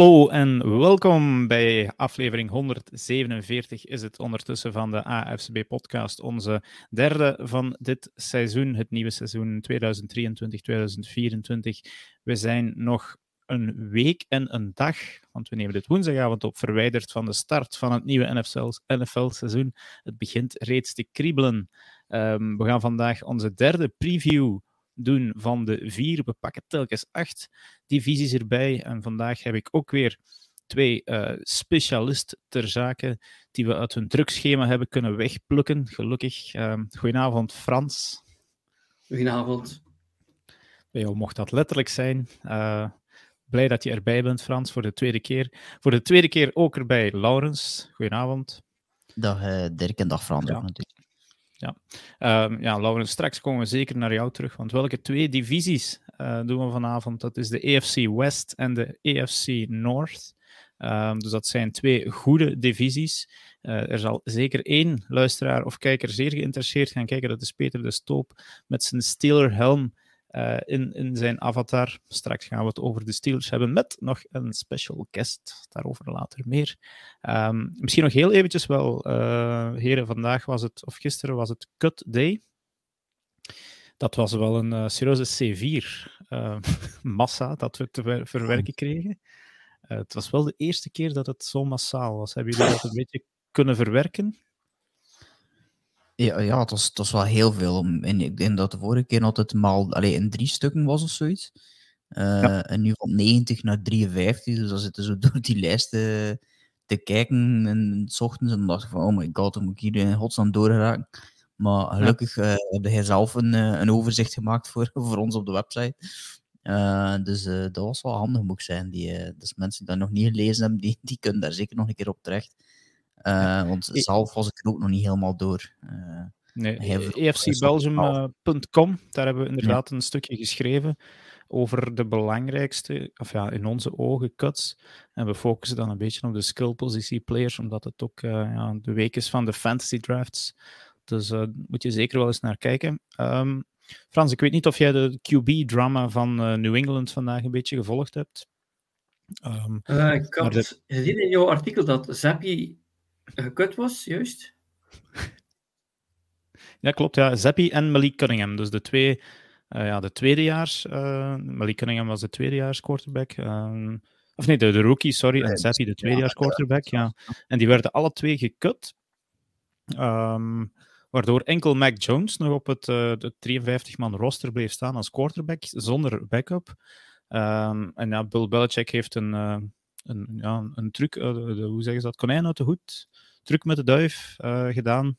Hallo en welkom bij aflevering 147 is het ondertussen van de AFCB podcast, onze derde van dit seizoen, het nieuwe seizoen 2023-2024. We zijn nog een week en een dag, want we nemen dit woensdagavond op, verwijderd van de start van het nieuwe NFL-seizoen. Het begint reeds te kriebelen. Um, we gaan vandaag onze derde preview doen van de vier. We pakken telkens acht divisies erbij. En vandaag heb ik ook weer twee uh, specialisten ter zake die we uit hun drugschema hebben kunnen wegplukken, gelukkig. Uh, goedenavond, Frans. Goedenavond. Bij jou mocht dat letterlijk zijn. Uh, blij dat je erbij bent, Frans, voor de tweede keer. Voor de tweede keer ook erbij, Laurens. Goedenavond. Dag uh, Dirk en dag Frans ja. natuurlijk. Ja, um, ja Laurens, straks komen we zeker naar jou terug. Want welke twee divisies uh, doen we vanavond? Dat is de AFC West en de AFC North. Um, dus dat zijn twee goede divisies. Uh, er zal zeker één luisteraar of kijker zeer geïnteresseerd gaan kijken. Dat is Peter de Stoop met zijn Steeler helm uh, in, in zijn avatar. Straks gaan we het over de Steelers hebben met nog een special guest. Daarover later meer. Um, misschien nog heel eventjes wel, uh, heren, vandaag was het, of gisteren was het Cut Day. Dat was wel een uh, serieuze C4 massa dat we te verwerken kregen. het was wel de eerste keer dat het zo massaal was. Hebben jullie dat een beetje kunnen verwerken? Ja, ja het, was, het was wel heel veel. En ik denk dat de vorige keer altijd mal allee, in drie stukken was of zoiets. Uh, ja. En nu van 90 naar 53, dus dan zitten zo door die lijsten te kijken en s ochtends en dacht ik van, oh my god, dan moet ik hier in godsnaam doorgeraken. Maar gelukkig ja. uh, heb hij zelf een, een overzicht gemaakt voor, voor ons op de website. Dus dat was wel handig, moet ik zijn. Die, dus mensen die dat nog niet gelezen hebben, die, die kunnen daar zeker nog een keer op terecht. Uh, want zelf was ik er ook nog niet helemaal door. Uh, nee, efcbelgium.com, daar hebben we inderdaad ja. een stukje geschreven over de belangrijkste, of ja, in onze ogen, cuts. En we focussen dan een beetje op de skill-positie players, omdat het ook uh, ja, de week is van de fantasy drafts. Dus uh, moet je zeker wel eens naar kijken. Um, Frans, ik weet niet of jij de QB-drama van uh, New England vandaag een beetje gevolgd hebt. Um, ik had de... gezien in jouw artikel dat Zappi gekut was, juist? Ja, klopt. Ja. Zappi en Malik Cunningham. Dus de twee, uh, ja, de tweedejaars. Uh, Malik Cunningham was de tweedejaars quarterback. Uh, of nee, de, de rookie, sorry. En Zappi de tweedejaars quarterback. Ja. En die werden alle twee gekut. Um, waardoor enkel Mac Jones nog op het, uh, het 53-man roster bleef staan als quarterback, zonder backup. Um, en ja, Bill Belichick heeft een, uh, een, ja, een truc, uh, de, hoe zeggen ze dat, konijn uit de hoed, truc met de duif uh, gedaan,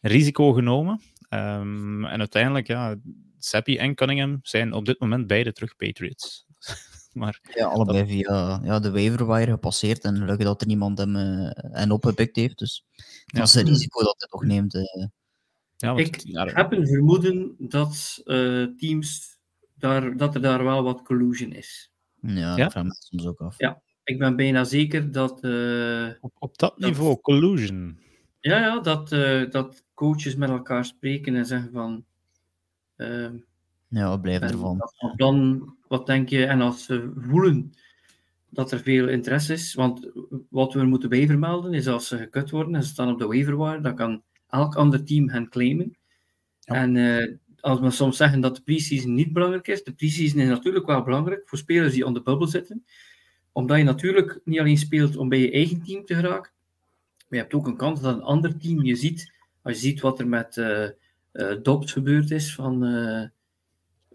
risico genomen. Um, en uiteindelijk, ja, Seppi en Cunningham zijn op dit moment beide terug Patriots. maar, ja, allebei dat... via ja, de waiver gepasseerd en gelukkig dat er niemand hem uh, en opgepikt heeft. Dus dat is ja. een risico dat hij toch neemt. Uh. Ja, ik ja, heb een vermoeden dat teams daar, dat er daar wel wat collusion is. Ja, dat vraag ik soms ook af. Ja, ik ben bijna zeker dat... Uh, op, op dat niveau, dat, collusion. Ja, ja dat, uh, dat coaches met elkaar spreken en zeggen van... Uh, ja, wat blijft ervan? Dan, wat denk je? En als ze voelen dat er veel interesse is, want wat we moeten bijvermelden is als ze gekut worden en ze staan op de waiverwire, dan kan elk ander team hen claimen. Ja. En uh, als we soms zeggen dat de preseason niet belangrijk is, de preseason is natuurlijk wel belangrijk voor spelers die on de bubbel zitten omdat je natuurlijk niet alleen speelt om bij je eigen team te geraken, maar je hebt ook een kans dat een ander team je ziet, als je ziet wat er met uh, uh, Dobbs gebeurd is van, uh,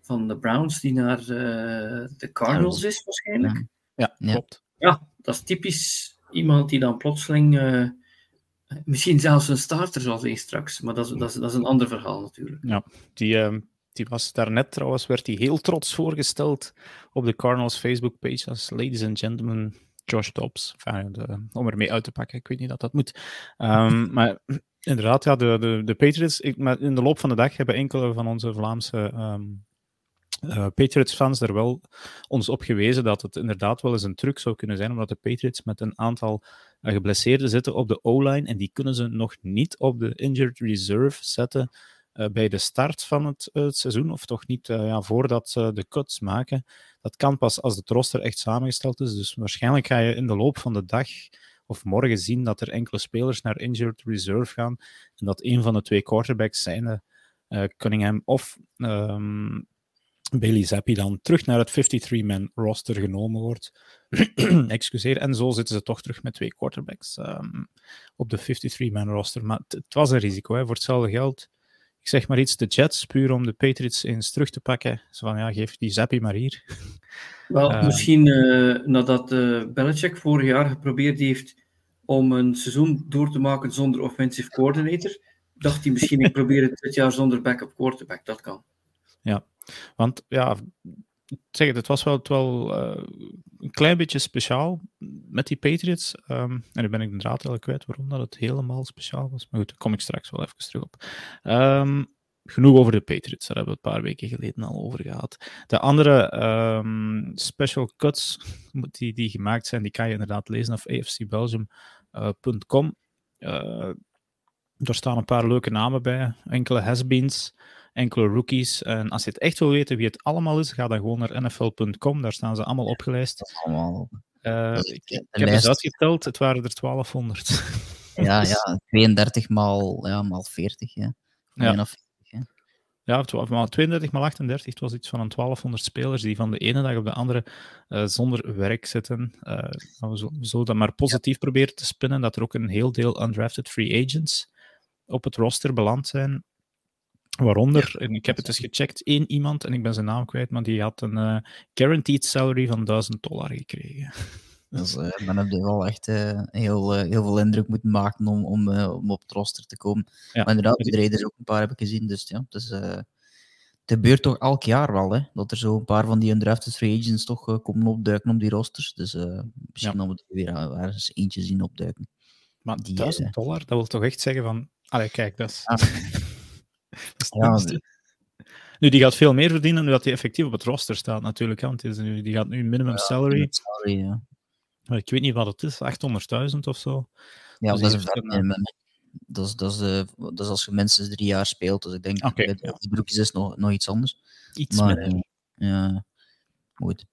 van de Browns, die naar de Cardinals is waarschijnlijk. Ja, klopt. Ja, dat is typisch iemand die dan plotseling, misschien zelfs een starter zal zijn straks, maar dat is, dat is, dat is een ander verhaal natuurlijk. Ja, die ehm, die was daarnet trouwens, werd hij heel trots voorgesteld op de Cardinals Facebook-page als Ladies and Gentlemen Josh Dobbs. Enfin, de, om ermee uit te pakken, ik weet niet dat dat moet. Um, maar inderdaad, ja, de, de, de Patriots, ik, in de loop van de dag hebben enkele van onze Vlaamse um, uh, Patriots-fans er wel ons op gewezen dat het inderdaad wel eens een truc zou kunnen zijn, omdat de Patriots met een aantal uh, geblesseerden zitten op de O-line en die kunnen ze nog niet op de injured reserve zetten eh, bij de start van het, het seizoen, of toch niet eh, ja, voordat ze de cuts maken. Dat kan pas als het roster echt samengesteld is. Dus waarschijnlijk ga je in de loop van de dag of morgen zien dat er enkele spelers naar injured reserve gaan. En dat een van de twee quarterbacks zijn uh, Cunningham of ehm, Bailey Zappi dan terug naar het 53-man roster genomen wordt. Excuseer. En zo zitten ze toch terug met twee quarterbacks um, op de 53-man roster. Maar het was een risico. Hè. Voor hetzelfde geld, ik zeg maar iets, de Jets, puur om de Patriots eens terug te pakken. Zo van, ja, geef die Zappi maar hier. Wel, uh, misschien uh, nadat uh, Belichick vorig jaar geprobeerd heeft om een seizoen door te maken zonder offensive coordinator, dacht hij misschien, ik probeer het dit jaar zonder backup quarterback. Dat kan. Ja, want ja, zeg het, het was wel, het wel uh, een klein beetje speciaal met die Patriots. Um, en nu ben ik de draad heel kwijt waarom dat het helemaal speciaal was. Maar goed, daar kom ik straks wel even terug op. Um, genoeg over de Patriots, daar hebben we een paar weken geleden al over gehad. De andere um, special cuts die, die gemaakt zijn, die kan je inderdaad lezen op afcbelgium.com. Uh, daar staan een paar leuke namen bij, enkele has-beens enkele rookies. En als je het echt wil weten wie het allemaal is, ga dan gewoon naar nfl.com. Daar staan ze allemaal opgelijst. Allemaal. Uh, ik, ik heb eens uitgeteld, het waren er 1200. Ja, ja 32 maal, ja, maal 40. Ja. Ja. Ja, 12, maar 32 maal 38, het was iets van een 1200 spelers die van de ene dag op de andere uh, zonder werk zitten. Uh, we, zullen dat maar positief ja. proberen te spinnen, dat er ook een heel deel undrafted free agents op het roster beland zijn. Waaronder, ja, en ik heb het eens gecheckt, één iemand, en ik ben zijn naam kwijt, maar die had een uh, guaranteed salary van 1000 dollar gekregen. Dus uh, dan heb je wel echt uh, heel, heel veel indruk moeten maken om, om, om op het roster te komen. Ja. Maar inderdaad, de ook een paar heb ik gezien, dus ja, het, is, het gebeurt toch elk jaar wel, hè, dat er zo een paar van die undrafted free agents toch komen opduiken op die rosters. Dus misschien ja. dat we weer ergens eentje zien opduiken. Maar die 1000 dollar, dat wil toch echt zeggen van, allee, kijk, dat is... Ah. Ja, nu, die gaat veel meer verdienen nu dat hij effectief op het roster staat, natuurlijk. Want nu, die gaat nu minimum ja, salary. salary ja. Maar ik weet niet wat het is, 800.000 of zo. Ja, dus dat is een minimum. Dat is, dat, is de, dat is als je minstens drie jaar speelt. Dus ik denk okay, dat die broekjes is nog, nog iets anders. Iets maar, minder. Ja, goed.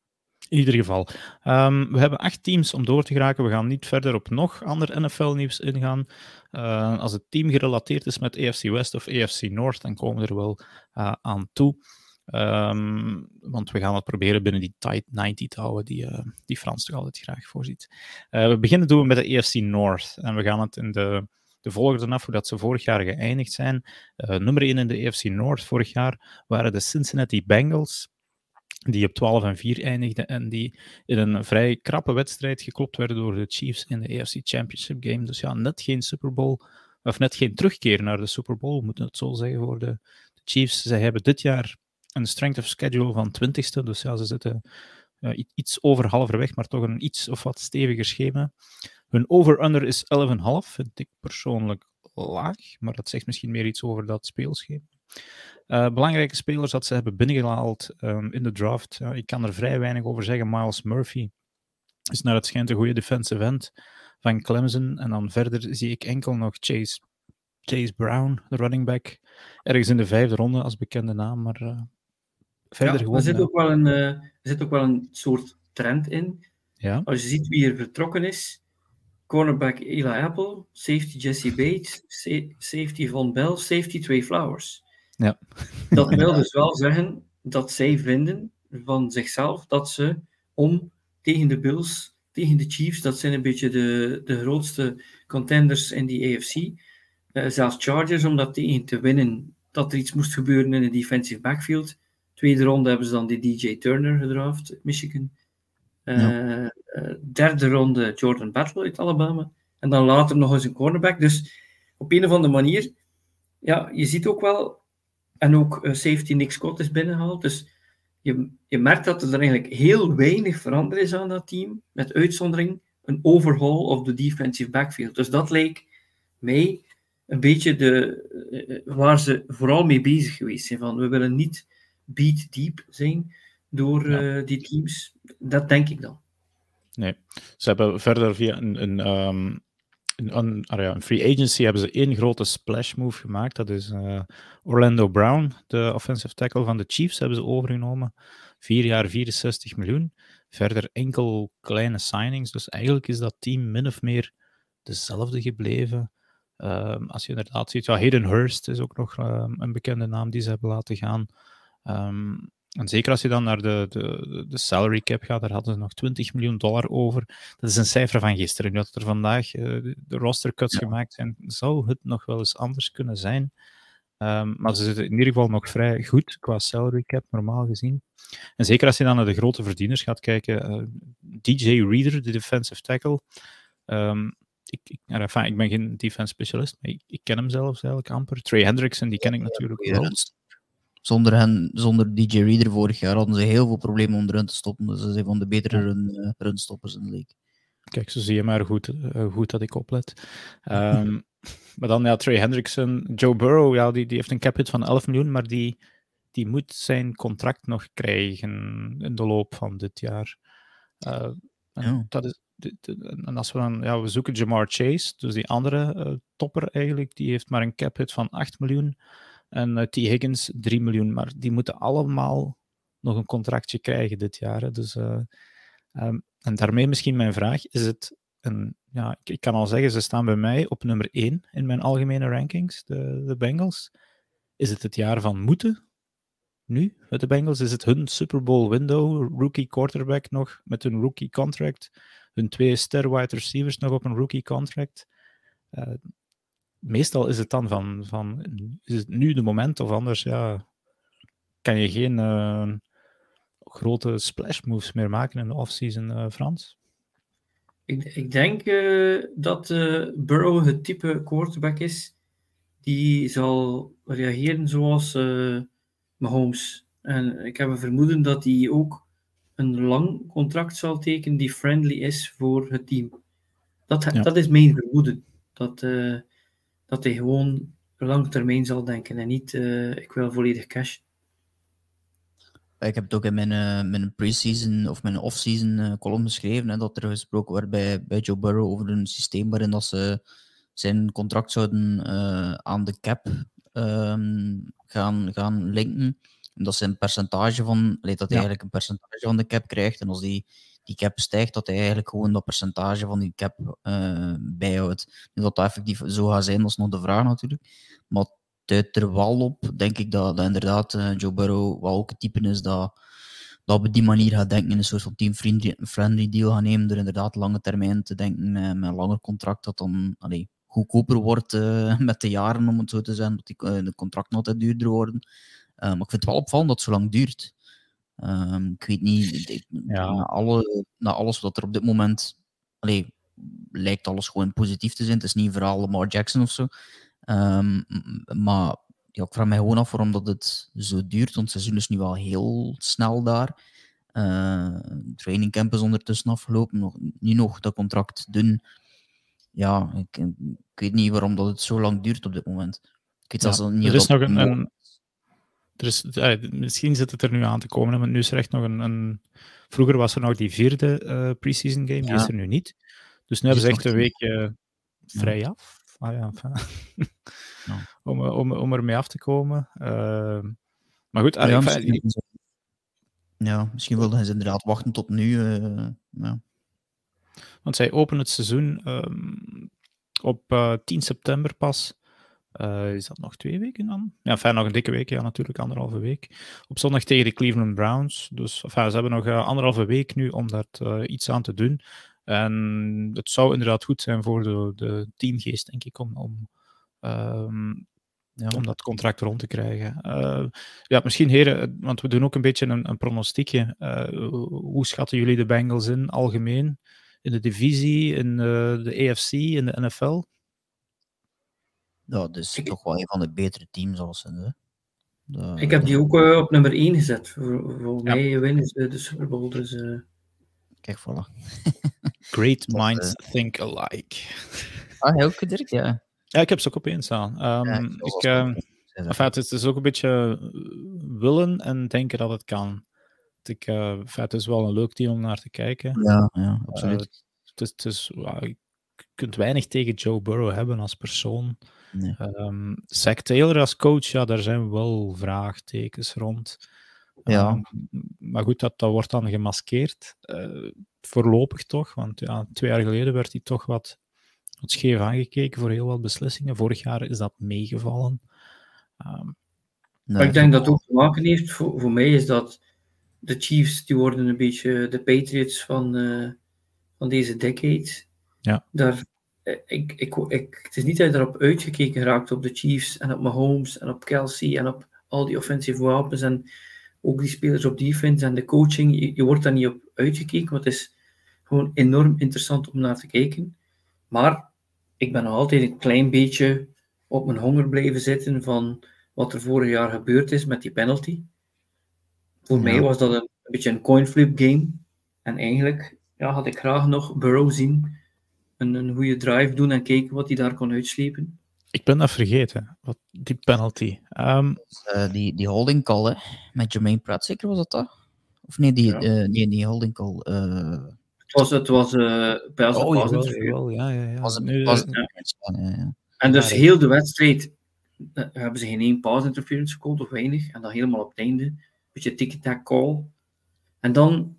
In ieder geval. Um, we hebben acht teams om door te geraken. We gaan niet verder op nog ander NFL-nieuws ingaan. Uh, als het team gerelateerd is met AFC West of AFC North, dan komen we er wel uh, aan toe. Um, want we gaan het proberen binnen die tight 90 te houden die, uh, die Frans toch altijd graag voorziet. we beginnen doen we met de AFC North. En we gaan het in de, de volgorde af hoe dat ze vorig jaar geëindigd zijn. nummer 1 in de AFC North vorig jaar waren de Cincinnati Bengals die op 12 en 4 eindigde en die in een vrij krappe wedstrijd geklopt werden door de Chiefs in de AFC Championship Game. Dus ja, net geen Super Bowl, of net geen terugkeer naar de Super Bowl, we moeten het zo zeggen voor de, de Chiefs. Zij hebben dit jaar een strength of schedule van 20ste, dus ja, ze zitten iets over halverwege, maar toch een iets of wat steviger schema. Hun over-under is 11,5, vind ik persoonlijk laag, maar dat zegt misschien meer iets over dat speelschema. Uh, belangrijke spelers dat ze hebben binnengehaald um, in de draft. Ik kan er vrij weinig over zeggen. Miles Murphy is naar het schijnt een goede defensive end van Clemson. En dan verder zie ik enkel nog Chase, Chase Brown, de running back. Ergens in de vijfde ronde als bekende naam. Maar uh, verder ja, gewoon. Er zit, ook wel een, uh, er zit ook wel een soort trend in. Ja. Als je ziet wie er vertrokken is. Cornerback Eli Apple, safety Jesse Bates, safety Von Bell, safety Trey Flowers. Ja. Dat wil dus wel zeggen dat zij vinden van zichzelf dat ze om tegen de Bills, tegen de Chiefs, dat zijn een beetje de, de grootste contenders in die AFC, uh, zelfs Chargers, om dat tegen te winnen, dat er iets moest gebeuren in de defensive backfield. Tweede ronde hebben ze dan die DJ Turner gedraft Michigan. Uh, ja. uh, derde ronde Jordan Battle uit Alabama. En dan later nog eens een cornerback. Dus op een of andere manier, ja, je ziet ook wel en ook uh, safety Nick Scott is binnengehaald. Dus je, je merkt dat er eigenlijk heel weinig veranderd is aan dat team. Met uitzondering een overhaul of de defensive backfield. Dus dat leek mij een beetje de, uh, waar ze vooral mee bezig geweest zijn. Van, we willen niet beat deep zijn door uh, ja. die teams. Dat denk ik dan. Nee, ze hebben verder via een, een um, in, een, in free agency hebben ze één grote splash move gemaakt. Dat is uh, Orlando Brown, de offensive tackle van de Chiefs, hebben ze overgenomen. Vier jaar 64 miljoen. Verder enkel kleine signings. Dus eigenlijk is dat team min of meer dezelfde gebleven. Um, als je inderdaad ziet, ja, Hayden Hurst is ook nog um, een bekende naam die ze hebben laten gaan. Um, en zeker als je dan naar de, de, de salary cap gaat, daar hadden ze nog 20 miljoen dollar over. Dat is een cijfer van gisteren. Nu dat er vandaag uh, de roster cuts ja. gemaakt zijn, zou het nog wel eens anders kunnen zijn. Um, maar ze zitten in ieder geval nog vrij goed qua salary cap, normaal gezien. En zeker als je dan naar de grote verdieners gaat kijken. Uh, DJ Reader, de defensive tackle. Um, ik, ik, enfin, ik ben geen defense specialist, maar ik, ik, ken hem zelfs eigenlijk amper. Trey Hendrickson, die ken ik natuurlijk wel. Zonder, hen, zonder DJ Reader vorig jaar hadden ze heel veel problemen om erin te stoppen. Dus ze zijn van de betere run, uh, runstoppers in de league. Kijk, zo zie je maar goed, uh, goed dat ik oplet. Um, maar dan ja, Trey Hendrickson, Joe Burrow, ja, die, die heeft een cap hit van 11 miljoen, maar die, die moet zijn contract nog krijgen in de loop van dit jaar. Uh, ja. dat is, en als we dan, ja, we zoeken Jamar Chase, dus die andere uh, topper eigenlijk, die heeft maar een cap hit van 8 miljoen. En uh, T. Higgins 3 miljoen. Maar die moeten allemaal nog een contractje krijgen dit jaar. Dus, uh, um, en daarmee misschien mijn vraag: is het een. Ja, ik, kan al zeggen, ze staan bij mij op nummer 1 in mijn algemene rankings, de, Bengals. Is het het jaar van moeten? Nu, met de Bengals, is het hun Super Bowl window, rookie quarterback nog met een rookie contract, hun twee ster wide receivers nog op een rookie contract. Uh, meestal is het dan van, van is het nu de moment of anders ja, kan je geen uh, grote splash moves meer maken in de offseason, uh, Frans? Ik, ik denk uh, dat Burrow het type quarterback is die zal reageren zoals Mahomes. En ik heb een vermoeden dat hij ook een lang contract zal tekenen die friendly is voor het team. Dat, ja. dat is mijn vermoeden. Dat, dat hij gewoon lang termijn zal denken en niet uh, ik wil volledig cash. Ik heb het ook in mijn, uh, mijn pre-season of mijn off-season uh, column geschreven, hè, dat er gesproken werd bij, bij Joe Burrow over een systeem waarin dat ze zijn contract zouden aan de cap um, gaan, gaan linken. En dat ze een percentage van, dat hij ja. eigenlijk een percentage van de cap krijgt. En als die die cap stijgt, dat hij eigenlijk gewoon dat percentage van die cap uh, bijhoudt. Nu dat dat effectief zo gaat zijn, dat is nog de vraag natuurlijk. Maar uit er wel op, denk ik dat, dat inderdaad uh, Joe Burrow wel ook het type is dat, dat op die manier gaat denken, in een soort van team-friendly deal gaan nemen, door inderdaad lange termijn te denken uh, met een langer contract, dat dan goedkoper wordt met de jaren, om het zo te zeggen, dat die, de contracten altijd duurder worden. maar ik vind het wel opvallend dat het zo lang duurt. Um, ik weet niet, ik, ja. na, alle, na alles wat er op dit moment. Allee, lijkt alles gewoon positief te zijn. Het is niet vooral Lamar Jackson of zo. Um, maar ja, ik vraag mij gewoon af waarom dat het zo duurt. Want het seizoen is nu wel heel snel daar. Uh, training camp is ondertussen afgelopen. Nog, niet nog dat contract doen. Ja, ik, ik, weet niet waarom dat het zo lang duurt op dit moment. Ik weet ja, niet er is nog een, een, eh, misschien zit het er nu aan te komen, want nu is er echt nog een. een... Vroeger was er nog die vierde uh, preseason game, die is er nu niet. Dus nu hebben ze echt een weekje vrij af. Ah, ja, ja. om, om, om ermee af te komen. Uh, maar goed, ja, misschien, ja, misschien wilden ze inderdaad wachten tot nu. Uh, ja. Want zij openen het seizoen um, op uh, 10 september pas. Uh, is dat nog twee weken dan? Ja, fijn, nog een dikke week, ja, natuurlijk, anderhalve week. Op zondag tegen de Cleveland Browns. Dus enfin, ze hebben nog uh, anderhalve week nu om daar uh, iets aan te doen. En het zou inderdaad goed zijn voor de, de teamgeest, denk ik, om, om, um, ja. om dat contract rond te krijgen. ja, misschien heren, want we doen ook een beetje een, een pronostiekje. hoe schatten jullie de Bengals in, algemeen? In de divisie, in de AFC, in de NFL? Ja, dus ik... toch wel een van de betere teams als ze. De, ik heb die ook uh, op nummer 1 gezet. Voor, voor ja. mij winnen ze de Super Bowl. Dus, uh... Kijk, voilà. Great minds uh... think alike. Ah, heel goed, Dirk, ja. Ja, ik heb ze ook op één staan. Um, ja, ik, uh, enfin, het, is, het is ook een beetje willen en denken dat het kan. Ik, uh, enfin, het is wel een leuk team om naar te kijken. Ja, ja absoluut. het is, het is, ik kunt weinig tegen Joe Burrow hebben als persoon. Nee. Ehm Zack Taylor als coach, ja, daar zijn wel vraagtekens rond. Ja. Ehm, maar goed, dat, dat wordt dan gemaskeerd. eh, voorlopig toch, want ja, twee jaar geleden werd hij toch wat, wat scheef aangekeken voor heel wat beslissingen. Vorig jaar is dat meegevallen. Ehm, Nee, Maar ik denk dat het ook te maken heeft, voor, voor mij is dat de Chiefs, die worden een beetje de Patriots van, eh, van deze decade. Ja. Daar, ik, ik, ik, het is niet dat je erop uitgekeken raakt op de Chiefs en op Mahomes en op Kelsey en op al die offensive wapens en ook die spelers op defense en de coaching. Je, je wordt daar niet op uitgekeken, want het is gewoon enorm interessant om naar te kijken. Maar ik ben nog altijd een klein beetje op mijn honger blijven zitten van wat er vorig jaar gebeurd is met die penalty. Voor Ja. mij was dat een, een beetje een coin flip game. En eigenlijk ja, had ik graag nog Burrow zien een, een goede drive doen en kijken wat hij daar kon uitslepen. ik ben dat vergeten, wat, die penalty. Ehm, Eh, die, die holding call hè, met Jermaine Pratt, zeker was dat dat? Of nee, die, Ja. eh, nee, die holding call. eh, Het was, het was eh pass oh, jawel, jawel, ja, ja, ja. was het, was het, ja, ja. En dus Ja, heel de wedstrijd hebben ze geen één pass interference gecallt of weinig. En dan helemaal op het einde. Een beetje tick-tack call. En dan,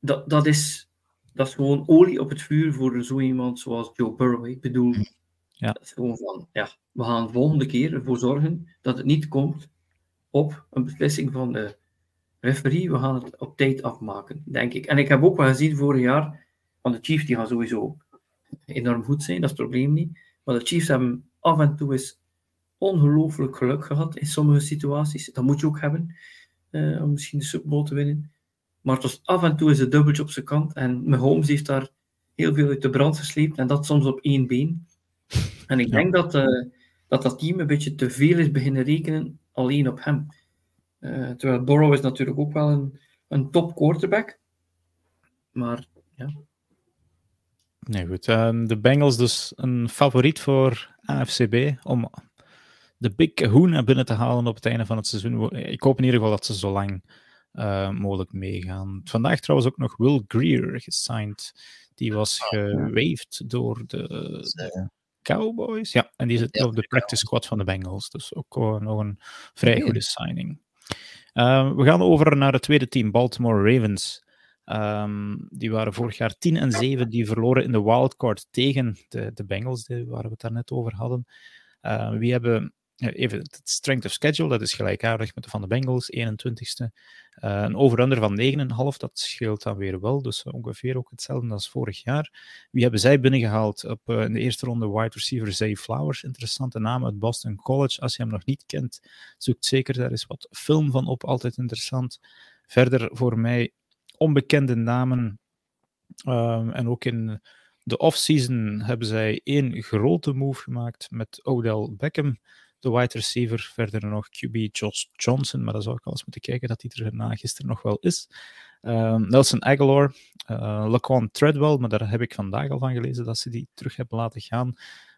dat, dat, is, dat is gewoon olie op het vuur voor zo iemand zoals Joe Burrow. Ik bedoel, Ja. dat is gewoon van, ja, we gaan de volgende keer ervoor zorgen dat het niet komt op een beslissing van de referee. We gaan het op tijd afmaken, denk ik. En ik heb ook wel gezien vorig jaar, van de Chiefs, die gaan sowieso enorm goed zijn, dat is het probleem niet. Maar de Chiefs hebben af en toe eens ongelooflijk geluk gehad in sommige situaties. Dat moet je ook hebben, eh, om misschien de Super Bowl te winnen. Maar het was af en toe is het dubbeltje op zijn kant. En Mahomes heeft daar heel veel uit de brand gesleept. En dat soms op één been. En ik Ja. denk dat, eh, dat dat team een beetje te veel is beginnen rekenen alleen op hem. Eh, terwijl Burrow is natuurlijk ook wel een, een top quarterback. Maar Nee, goed. Ehm, de Bengals dus een favoriet voor AFCB om de Big naar binnen te halen op het einde van het seizoen. Ik hoop in ieder geval dat ze zo lang eh, mogelijk meegaan. Vandaag trouwens ook nog Will Greer gesigned. Die was gewaved door de, de eh, Cowboys. Ja, en die zit op de practice squad van de Bengals. Dus ook eh, nog een vrij goede signing. We gaan over naar het tweede team, Baltimore Ravens. Ehm, die waren vorig jaar 10 en 7. Die verloren in de wildcard tegen de, de Bengals, waar we het daarnet over hadden. Eh, wie hebben even het strength of schedule, dat is gelijkaardig met de van de Bengals, 21ste. Eh, een over-under van 9,5, dat scheelt dan weer wel. Dus ongeveer ook hetzelfde als vorig jaar. Wie hebben zij binnengehaald op eh, in de eerste ronde? Wide receiver Zay Flowers, interessante naam uit Boston College. Als je hem nog niet kent, zoek zeker daar is wat film van op, altijd interessant. Verder voor mij onbekende namen. Ehm, en ook in de offseason hebben zij één grote move gemaakt met Odell Beckham, de wide receiver. Verder nog QB Josh Johnson, maar dat zou ik eens moeten kijken dat hij er na gisteren nog wel is. Ehm, Nelson Aguilar, uh, Laquan Treadwell, maar daar heb ik vandaag al van gelezen dat ze die terug hebben laten gaan.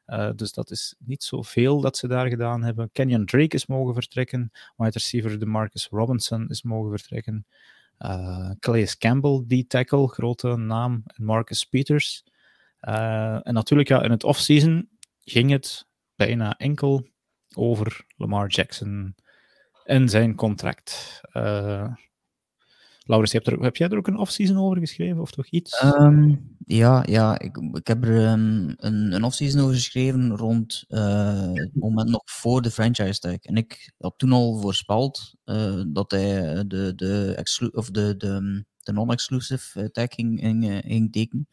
Uh, dus dat is niet zoveel dat ze daar gedaan hebben. Kenyon Drake is mogen vertrekken. Wide receiver DeMarcus Robinson is mogen vertrekken. Uh, Campbell, die tackle, grote naam. En Marcus Peters. En natuurlijk, ja, in het offseason ging het bijna enkel over Lamar Jackson en zijn contract. Uh, Laurens, heb, jij er ook een offseason over geschreven of toch iets? Um, ja, ja ik, ik heb er um, een, een offseason over geschreven rond uh, het moment nog voor de franchise tag. En ik had toen al voorspeld uh, dat hij de, de, of de, de, de non-exclusive tag ging, ging, ging tekenen.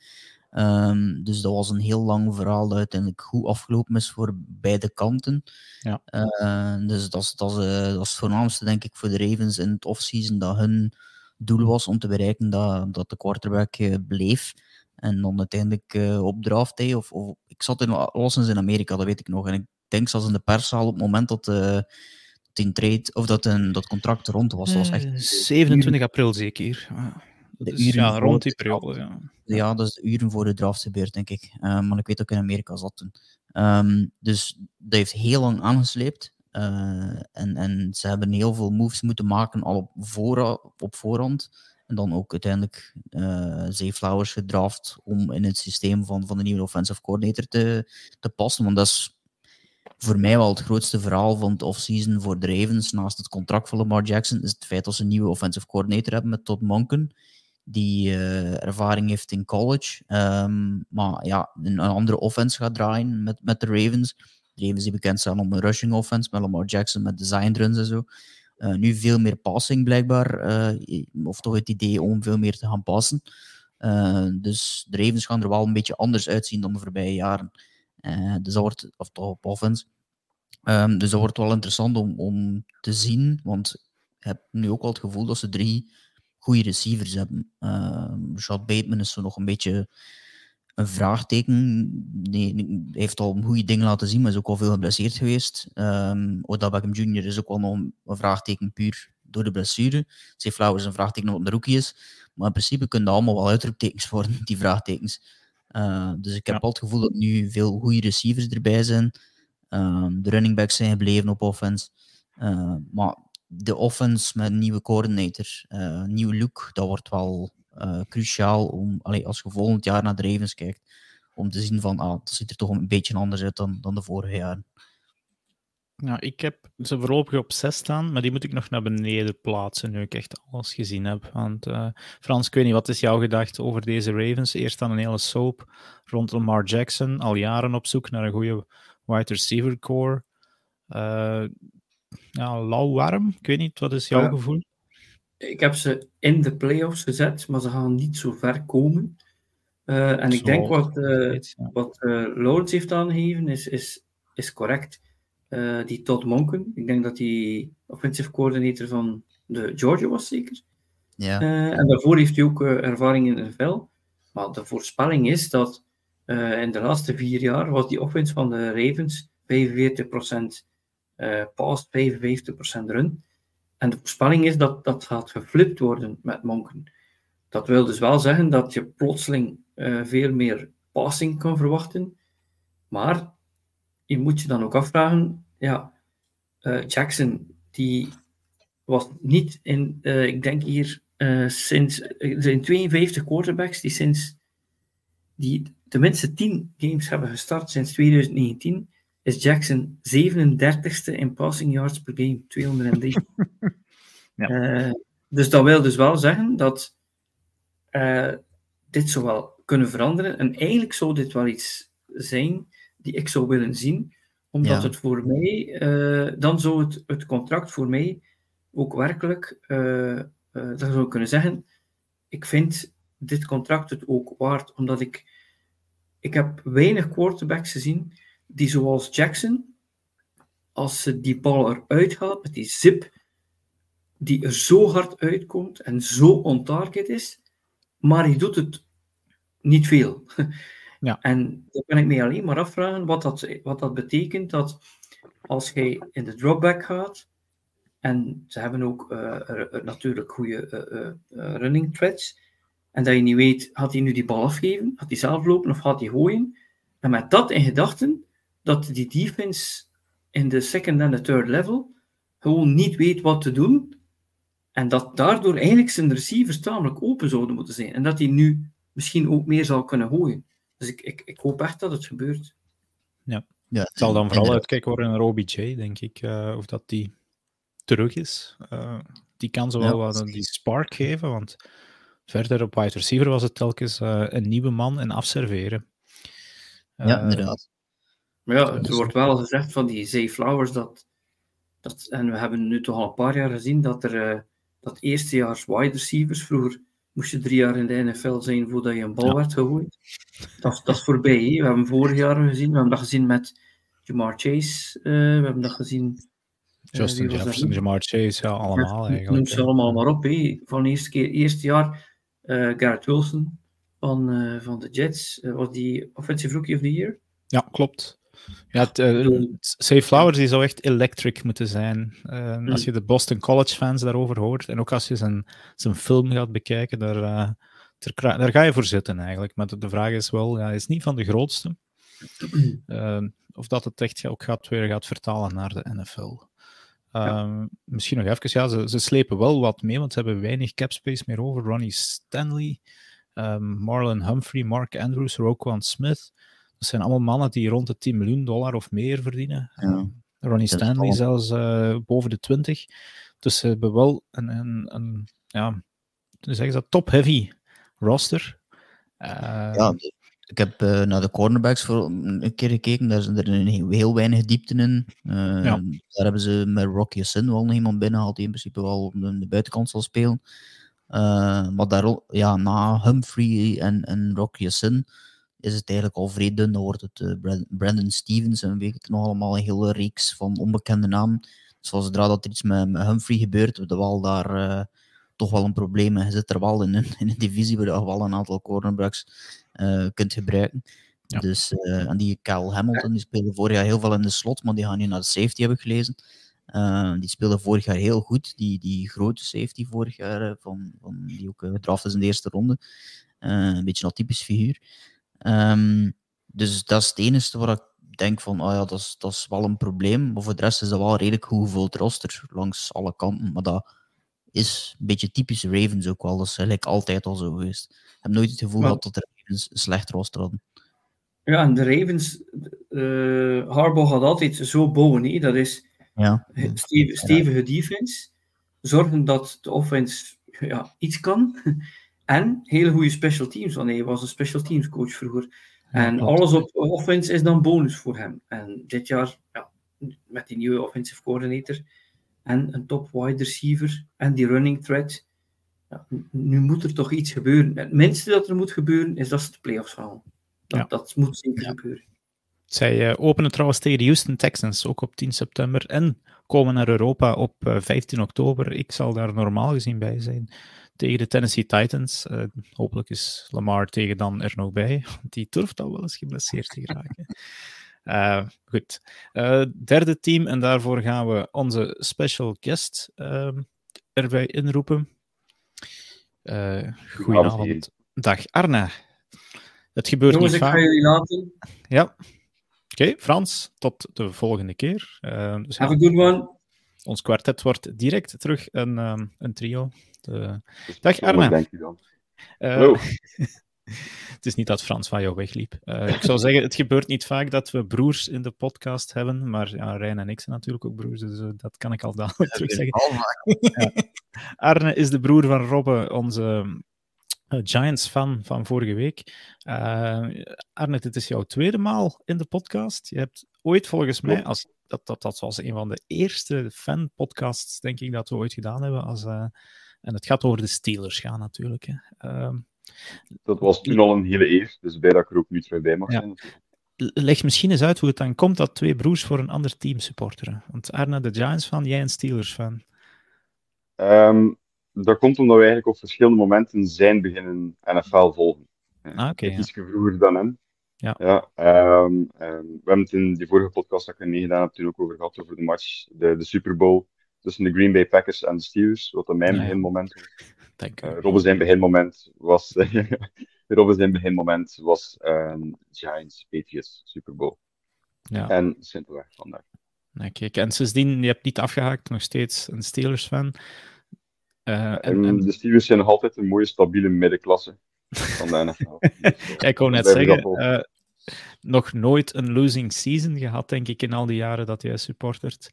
Um, dus dat was een heel lang verhaal dat uiteindelijk goed afgelopen is voor beide kanten. Ja. Uh, dus dat is, dat, is, uh, dat is het voornaamste, denk ik, voor de Ravens in het offseason, dat hun doel was om te bereiken dat, dat de quarterback uh, bleef. En dan uiteindelijk uh, op draft day, of, of ik zat in alleszins in Amerika, dat weet ik nog. En ik denk zelfs in de perszaal op het moment dat, dat, trade, of dat, een, dat contract rond was. Dat was echt, 27 april zeker. Dat is, ja, rond die periode. Ja. ja, dat is de uren voor de draft gebeurd, denk ik. Uh, maar ik weet ook in Amerika zat toen. Um, dus dat heeft heel lang aangesleept. Uh, en, en ze hebben heel veel moves moeten maken al op, voor, op voorhand. En dan ook uiteindelijk uh, Zay Flowers gedraft om in het systeem van, van de nieuwe offensive coordinator te, te passen. Want dat is voor mij wel het grootste verhaal van het offseason voor de Ravens, naast het contract van Lamar Jackson, is het feit dat ze een nieuwe offensive coordinator hebben met Todd Monken, die uh, ervaring heeft in college, um, maar ja, een, andere offense gaat draaien met, met de Ravens. De Ravens die bekend zijn om een rushing offense, met Lamar Jackson met design runs en zo. Uh, nu veel meer passing blijkbaar, uh, of toch het idee om veel meer te gaan passen. dus de Ravens gaan er wel een beetje anders uitzien dan de voorbije jaren. Dus dat wordt, of toch op offense. Um, dus dat wordt wel interessant om, om te zien, want ik heb nu ook al het gevoel dat ze drie goede receivers hebben. Uh, Rashad Bateman is zo nog een beetje een vraagteken. Nee, hij heeft al goede dingen laten zien, maar is ook al veel geblesseerd geweest. Um, Odell Beckham Jr. is ook wel nog een vraagteken puur door de blessure. Zay Flowers is een vraagteken omdat de rookie is. Maar in principe kunnen allemaal wel uitroeptekens worden, die vraagtekens. Uh, dus ik heb ja. al het gevoel dat nu veel goede receivers erbij zijn. De running backs zijn gebleven op offense. Uh, maar de offense met een nieuwe coördinator, een nieuwe look, dat wordt wel cruciaal om, allee, als je volgend jaar naar de Ravens kijkt, om te zien van, ah, dat ziet er toch een beetje anders uit dan, dan de vorige jaren. Ja, ik heb ze voorlopig op 6 staan, maar die moet ik nog naar beneden plaatsen nu ik echt alles gezien heb. Want uh, Frans, ik weet niet, wat is jouw gedacht over deze Ravens? Eerst dan een hele soap rond Lamar Jackson, al jaren op zoek naar een goede wide receiver core. Uh, ja, lauw warm, ik weet niet, wat is jouw uh, gevoel? Ik heb ze in de playoffs gezet, maar ze gaan niet zo ver komen. en zo, ik denk wat, weet, ja. wat Lawrence heeft aangegeven is, is, is correct uh, die Todd Monken. Ik denk dat hij offensive coordinator van de Georgia was, zeker. Ja. Uh, en daarvoor heeft hij ook uh, ervaring in de NFL. Maar de voorspelling is dat in de laatste vier jaar was die offense van de Ravens 45% pass, 55% run. En de voorspelling is dat dat gaat geflipt worden met Monken. Dat wil dus wel zeggen dat je plotseling veel meer passing kan verwachten. Maar je moet je dan ook afvragen, ja, uh, Jackson, die was niet in, uh, ik denk hier, uh, sinds, er zijn 52 quarterbacks die sinds, die tenminste 10 games hebben gestart sinds 2019, is Jackson 37ste in passing yards per game, 203. ja. dus dat wil dus wel zeggen dat dit zou wel kunnen veranderen. En eigenlijk zou dit wel iets zijn die ik zou willen zien, omdat ja. het voor mij, uh, dan zou het, het contract voor mij ook werkelijk, uh, uh, dat zou ik kunnen zeggen, ik vind dit contract het ook waard, omdat ik, ik heb weinig quarterbacks gezien die zoals Jackson, als ze die bal eruit haalt met die zip, die er zo hard uitkomt en zo on target is, maar hij doet het niet veel. Ja. En dan kan ik me alleen maar afvragen wat dat, wat dat betekent dat als jij in de dropback gaat, en ze hebben ook uh, natuurlijk goede uh, running threads, en dat je niet weet, gaat hij nu die bal afgeven, gaat hij zelf lopen of gaat hij gooien? En met dat in gedachten, dat die defense in de second en de third level gewoon niet weet wat te doen, en dat daardoor eigenlijk zijn receivers tamelijk open zouden moeten zijn, en dat hij nu misschien ook meer zal kunnen gooien. Dus ik, ik, ik hoop echt dat het gebeurt. Ja, ja het zal dan vooral uitkijken worden naar OBJ, denk ik, uh, of dat die terug is. Uh, die kan zo wel ja, wat die spark geven, want verder op wide receiver was het telkens uh, een nieuwe man en afserveren. ja, inderdaad. Maar ja, er dus... wordt wel gezegd van die Zay Flowers dat, dat, en we hebben nu toch al een paar jaar gezien dat er dat eerstejaars wide receivers vroeger moest je drie jaar in de NFL zijn voordat je een bal ja. werd gegooid. Dat, dat is voorbij. We hebben vorig jaar gezien, we hebben dat gezien met Jamar Chase, uh, we hebben dat gezien... Uh, Justin Jefferson, Jamar Chase, ja, allemaal ja, eigenlijk. Noem ze allemaal maar op. Van de eerste keer, eerste jaar, uh, Garrett Wilson van, van de Jets, was die Offensive Rookie of the Year. Ja, klopt. Ja, het, uh, Safe Flowers die zou echt electric moeten zijn. Uh, mm. Als je de Boston College fans daarover hoort, en ook als je zijn, zijn film gaat bekijken, daar, uh, ter, daar ga je voor zitten eigenlijk. Maar de, de vraag is wel, ja, hij is niet van de grootste. of dat het echt ook gaat, weer gaat vertalen naar de NFL. Ehm, misschien nog even, ja, ze, ze slepen wel wat mee, want ze hebben weinig cap space meer over. Ronnie Stanley, ehm, Marlon Humphrey, Mark Andrews, Roquan Smith. Dat zijn allemaal mannen die rond de 10 miljoen dollar of meer verdienen. Ja. Ehm, Ronnie Stanley zelfs eh, boven de 20. Dus ze hebben wel een, een, een ja, zeggen ze dat, top-heavy roster. Ehm, Ja, ik heb eh, naar de cornerbacks voor een keer gekeken. Daar zijn er heel, heel weinig diepte in. Eh, Ja. Daar hebben ze met Rocky Sin wel nog iemand binnengehaald die in principe wel op de, de buitenkant zal spelen. Maar daar, ja, na Humphrey en, en Rocky Sin is het eigenlijk al vrij dun. Dan wordt het eh, Brandon Stevens en weet ik het nog allemaal een hele reeks van onbekende namen. Dus als zodra dat er iets met, met Humphrey gebeurt, we wel daar eh, toch wel een probleem. En je zit er wel in een, in een divisie waar je wel een aantal cornerbacks eh, kunt gebruiken. Ja. Dus, en die Cal Hamilton, die speelde vorig jaar heel veel in de slot, maar die gaan nu naar de safety, heb ik gelezen. Die speelde vorig jaar heel goed. Die, die grote safety vorig jaar, van, van, die ook gedraft is in de eerste ronde. Een beetje een typisch figuur. Ehm, dus dat is het enige waar ik denk van, oh ja, dat is, dat is wel een probleem. Maar voor de rest is dat wel redelijk goed gevuld roster langs alle kanten. Maar dat is een beetje typisch Ravens ook wel. Dat is eigenlijk altijd al zo geweest. Ik heb nooit het gevoel gehad dat de Ravens een slecht roster hadden. Ja, en de Ravens, eh Harbaugh gaat altijd zo bouwen. Dat is Ja, stevige, stevige defense, zorgen dat de offense ja, iets kan, en hele goede special teams, want hij was een special teams coach vroeger. En alles op offense is dan bonus voor hem. En dit jaar, ja, met die nieuwe offensive coordinator en een top wide receiver en die running threat, ja, nu moet er toch iets gebeuren. Het minste dat er moet gebeuren, is dat ze de playoffs halen. Dat, Ja. dat moet zeker Ja. gebeuren. Zij eh, openen trouwens tegen de Houston Texans, ook op 10 september. En komen naar Europa op eh, 15 oktober. Ik zal daar normaal gezien bij zijn. Tegen de Tennessee Titans. Eh, hopelijk is Lamar tegen dan er nog bij. Want die durft al wel eens geblesseerd te geraken. Eh, goed. Eh, derde team. En daarvoor gaan we onze special guest ehm, erbij inroepen. Eh goedenavond. Dag Arne. Het gebeurt Jongens, niet ik vaak. ga jullie laten. Ja. Oké, Frans, tot de volgende keer. Dus ja, Have a good one. ons kwartet wordt direct terug een, ehm, een trio. Dus Dag, Arne. Denk je dan. eh, Hallo. het is niet dat Frans van jou wegliep. Eh, ik zou zeggen, het gebeurt niet vaak dat we broers in de podcast hebben, maar ja, Rijn en ik zijn natuurlijk ook broers, dus eh, dat kan ik al dadelijk terug zeggen. Arne is de broer van Robbe, onze eh, Giants-fan van vorige week. Eh, Arne, dit is jouw tweede maal in de podcast. Je hebt ooit volgens mij, als, dat, dat, dat was een van de eerste fan-podcasts, denk ik, dat we ooit gedaan hebben. Als, eh, en het gaat over de Steelers gaan natuurlijk. Hè. Ehm, Dat was toen al een hele eer, dus blij dat ik er ook nu terug bij mag Ja. zijn. leg misschien eens uit hoe het dan komt dat twee broers voor een ander team supporteren. Want Arne, de Giants-fan, jij een Steelers-fan. Ehm, dat komt omdat we eigenlijk op verschillende momenten zijn beginnen NFL volgen. Ah, oké, ik ja. Iets vroeger dan hem. Ja. Ja, ehm, we hebben het in die vorige podcast dat ik meegedaan heb toen ook over gehad, over de match, de, de Super Bowl tussen de Green Bay Packers en de Steelers, wat dan mijn Ja, beginmoment was. Uh, Robben zijn beginmoment was, Robben zijn beginmoment was ehm, Giants, Patriots, Super Bowl. ja. En simpelweg vandaar. Nee, kijk, en sindsdien, je hebt niet afgehaakt, nog steeds een Steelers-fan. Eh, en, de Steelers zijn nog altijd een mooie, stabiele middenklasse van de NFL. Dus, eh, Ja, ik wou net zeggen, eh, nog nooit een losing season gehad, denk ik, in al die jaren dat jij supportert.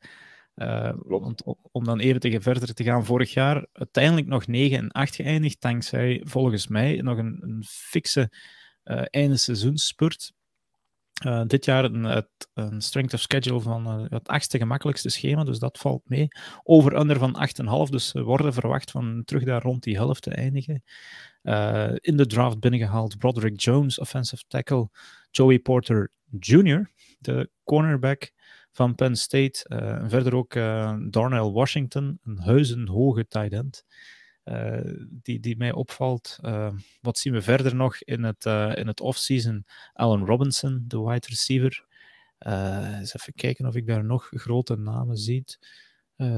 Eh, want om dan even tegen verder te gaan, vorig jaar uiteindelijk nog 9 en 8 geëindigd, dankzij volgens mij nog een, een fikse eh einde seizoensspurt. Eh, dit jaar een, het- een strength of schedule van het achtste gemakkelijkste schema, dus dat valt mee. Over-under van 8,5, dus ze worden verwacht van terug daar rond die helft te eindigen. In de draft binnengehaald Broderick Jones, offensive tackle. Joey Porter Jr., de cornerback van Penn State. Eh, en verder ook eh, Darnell Washington, een huizenhoge tight end. eh, die, die mij opvalt. Wat zien we verder nog in het, in het offseason? Allen Robinson, de wide receiver. Eens even kijken of ik daar nog grote namen zie.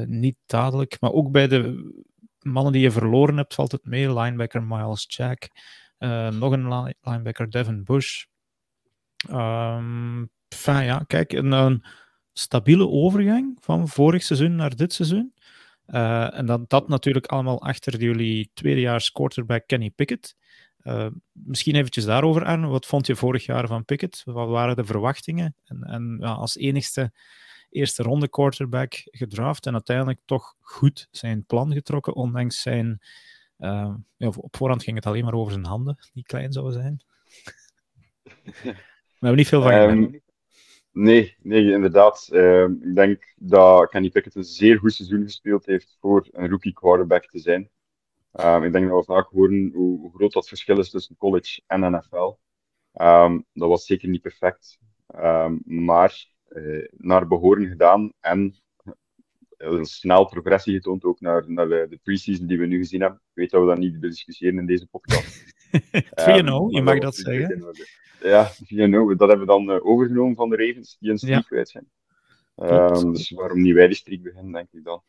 Niet dadelijk, maar ook bij de mannen die je verloren hebt, valt het mee. Linebacker Miles Jack, nog een li- linebacker Devin Bush. Ehm enfin, ja, kijk, een, een stabiele overgang van vorig seizoen naar dit seizoen. Uh, en dat, dat natuurlijk allemaal achter jullie tweedejaars quarterback Kenny Pickett. Uh, misschien eventjes daarover, aan. Wat vond je vorig jaar van Pickett? Wat waren de verwachtingen? En, en ja, als enigste eerste ronde quarterback gedraft en uiteindelijk toch goed zijn plan getrokken, ondanks zijn... Uh, ja, op voorhand ging het alleen maar over zijn handen, die klein zouden zijn. We hebben niet veel van um, Nee, nee, inderdaad. Uh, ik denk dat Kenny Pickett een zeer goed seizoen gespeeld heeft voor een rookie quarterback te zijn. Um, ik denk dat we vaak horen hoe, groot dat verschil is tussen college en NFL. Um, ehm, dat was zeker niet perfect, maar uh, naar behoren gedaan en uh, snel progressie getoond ook naar, naar de, de preseason die we nu gezien hebben. Ik weet dat we dat niet discussiëren in deze podcast. 3-0, je mag dat zeggen. Ja, 4-0. Dat hebben we dan uh, overgenomen van de Ravens, die een streak ja. kwijt zijn. Um, dus waarom niet wij die streak beginnen, denk ik dan.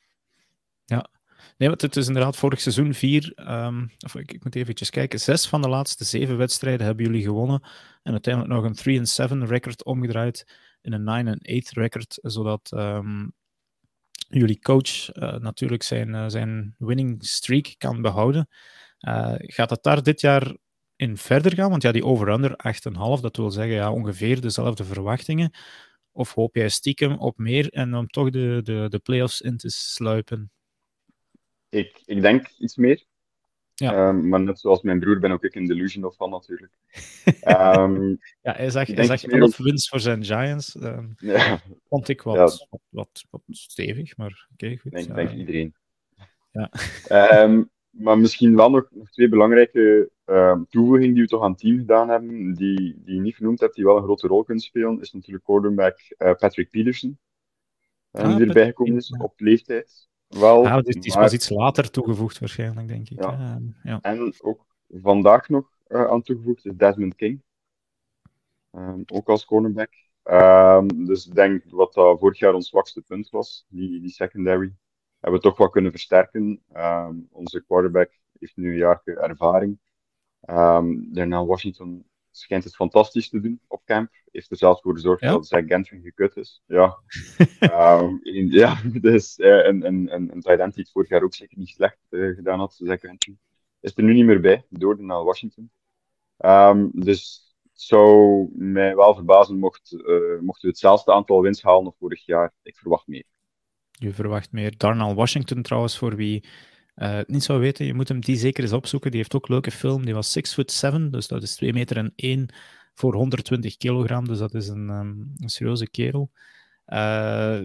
Ja. Nee, want het is inderdaad vorig seizoen vier, um, of ik, ik, moet eventjes kijken, zes van de laatste zeven wedstrijden hebben jullie gewonnen. En uiteindelijk nog een 3-7 record omgedraaid in een 9-8 record, zodat um, jullie coach uh, natuurlijk zijn, uh, zijn winning streak kan behouden. Uh, gaat het daar dit jaar in verder gaan? Want ja, die over-under 8,5, dat wil zeggen ja, ongeveer dezelfde verwachtingen. Of hoop jij stiekem op meer en om toch de, de, de playoffs in te sluipen? Ik, ik denk iets meer. Ja. Um, maar net zoals mijn broer ben ook ik een delusional van natuurlijk. um, ja, hij zag, hij zag 11 winst voor zijn Giants. Um, ja. Vond ik wat, ja. wat, wat, wat, stevig, maar oké, okay, goed. Denk, denk iedereen. Ja. Maar misschien wel nog, nog twee belangrijke uh, toevoegingen die we toch aan het team gedaan hebben, die, die je niet genoemd hebt, die wel een grote rol kunnen spelen, is natuurlijk quarterback uh, Patrick Peterson. Uh, ah, die erbij gekomen is op leeftijd. Wel, ja, die, die is pas iets later toegevoegd waarschijnlijk, denk ik. Ja. ja. En ook vandaag nog uh, aan toegevoegd is Desmond King. Um, ook als cornerback. Dus ik denk wat dat vorig jaar ons zwakste punt was, die, die secondary hebben we toch wat kunnen versterken. Um, onze quarterback heeft nu een jaar ervaring. Um, daarna Washington schijnt het fantastisch te doen op camp. Heeft er zelfs voor gezorgd ja? dat zijn Gentry gekut is. Ja, um, ja dus uh, een, een, een, een tight end die het vorig jaar ook zeker niet slecht uh, gedaan had, Zach Gentry. Is er nu niet meer bij, door naar Washington. Um, dus het zou mij wel verbazen mocht, uh, mochten we hetzelfde aantal wins halen als vorig jaar. Ik verwacht meer. Je verwacht meer. Darnell Washington trouwens, voor wie uh, niet zou weten, je moet hem die zeker eens opzoeken. Die heeft ook een leuke film. Die was 6 foot 7, dus dat is 2 meter en 1 voor 120 kilogram. Dus dat is een, um, een serieuze kerel. Uh,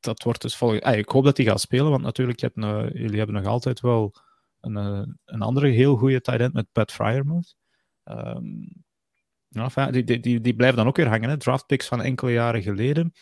dat wordt dus volgens... Ah, ik hoop dat hij gaat spelen, want natuurlijk, uh, jullie hebben nog altijd wel een, een andere heel goede tight end met Pat Fryermuth. Um, ja, die, die, die, die blijven dan ook weer hangen. Hè? Draftpicks van enkele jaren geleden.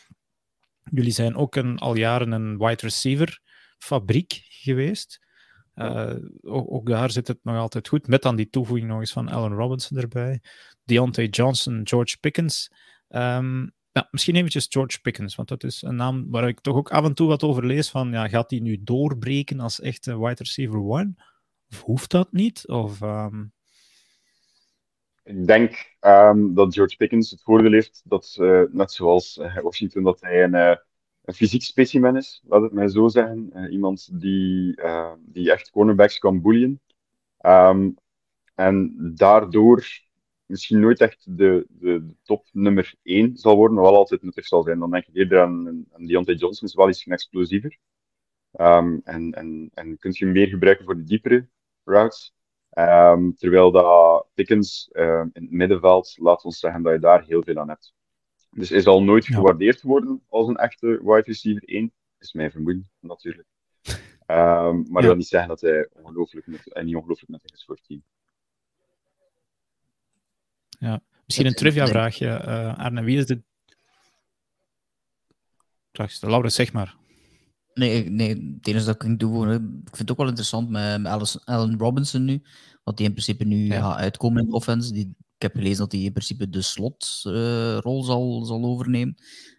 Jullie zijn ook een, al jaren een wide receiver fabriek geweest. Uh, ook, ook, daar zit het nog altijd goed. Met dan die toevoeging nog eens van Allen Robinson erbij. Deontay Johnson, George Pickens. Um, ja, misschien eventjes George Pickens, want dat is een naam waar ik toch ook af en toe wat over lees. Van, ja, gaat hij nu doorbreken als echte wide receiver one? Of hoeft dat niet? Of, um... Ik denk um, dat George Pickens het voordeel heeft dat, uh, net zoals uh, Washington, dat hij een, uh, een fysiek specimen is, laat het mij zo zeggen. Iemand die, die echt cornerbacks kan boeien. Um, en daardoor misschien nooit echt de, de, top nummer 1 zal worden, maar wel altijd nuttig zal zijn. Dan denk ik eerder aan, Deontay Johnson, is wel iets explosiever. Um, en, en, en kun je meer gebruiken voor de diepere routes. Um, terwijl dat Pickens uh, in het middenveld, laat ons zeggen dat je daar heel veel aan hebt. Dus hij zal nooit gewaardeerd worden als een echte wide receiver 1. Is mijn vermoeden, natuurlijk. Um, maar ja. dat wil niet zeggen dat hij ongelooflijk en niet ongelooflijk nuttig is voor het team. Ja, misschien een trivia-vraagje. Uh, Arne, wie is de. Laurens, zeg maar. Nee, nee, het enige dat ik doen, ik vind het ook wel interessant met, met Allen Robinson nu. Wat die in principe nu ja. gaat uitkomen in de offense. Die ik heb gelezen dat hij in principe de slotrol uh, zal, zal overnemen.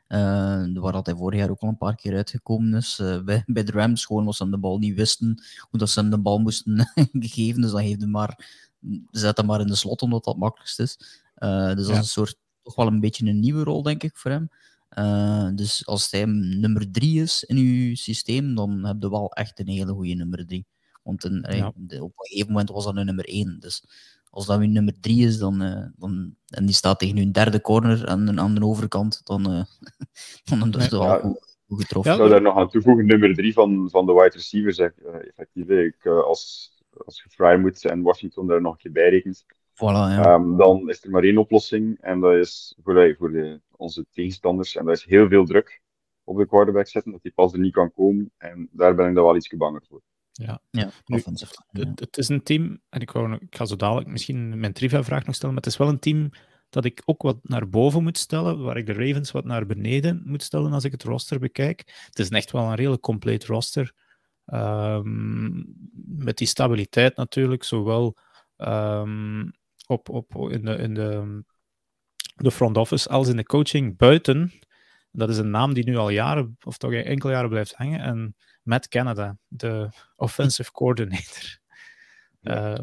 Uh, waar dat hij vorig jaar ook al een paar keer uitgekomen is. Uh, bij, bij de Rams, gewoon omdat ze hem de bal niet wisten hoe dat ze hem de bal moesten geven. Dus dan heeft hem maar, zet hem maar in de slot, omdat dat het makkelijkst is. Uh, dus dat is een soort, toch wel een beetje een nieuwe rol, denk ik, voor hem. Eh, dus als hij nummer drie is in uw systeem, dan heb je wel echt een hele goede nummer drie. Want een, allee, Ja. de- op een gegeven moment was dat een nummer één. Dus als dat uw nummer drie is, dan, eh, dan, en die staat tegen uw derde corner aan de, aan de overkant, dan, eh dan is het wel Ja. goed, goed getroffen. Ik zou daar nog aan toevoegen, nummer drie van, van de wide receivers. eh, effectief, ik, eh, als, als je Fryermuth en Washington daar nog een keer bij rekent, Voilà, ja. ehm, dan is er maar één oplossing. En dat is voor, de- voor de, onze tegenstanders. En dat is heel veel druk op de quarterback zetten, dat die pas er niet kan komen. En daar ben ik dan wel iets banger voor. ja, nu- offensive line, ja. Het, het is een team, en ik, wou, ik ga zo dadelijk misschien mijn trivia-vraag nog stellen, maar het is wel een team dat ik ook wat naar boven moet stellen, waar ik de Ravens wat naar beneden moet stellen als ik het roster bekijk. Het is echt wel een redelijk compleet roster. Ehm, met die stabiliteit natuurlijk, zowel ehm, op, op, in, de, in de, de front office als in de coaching buiten. Dat is een naam die nu al jaren, of toch enkele jaren blijft hangen. En Matt Canada, de offensive coordinator. Eh,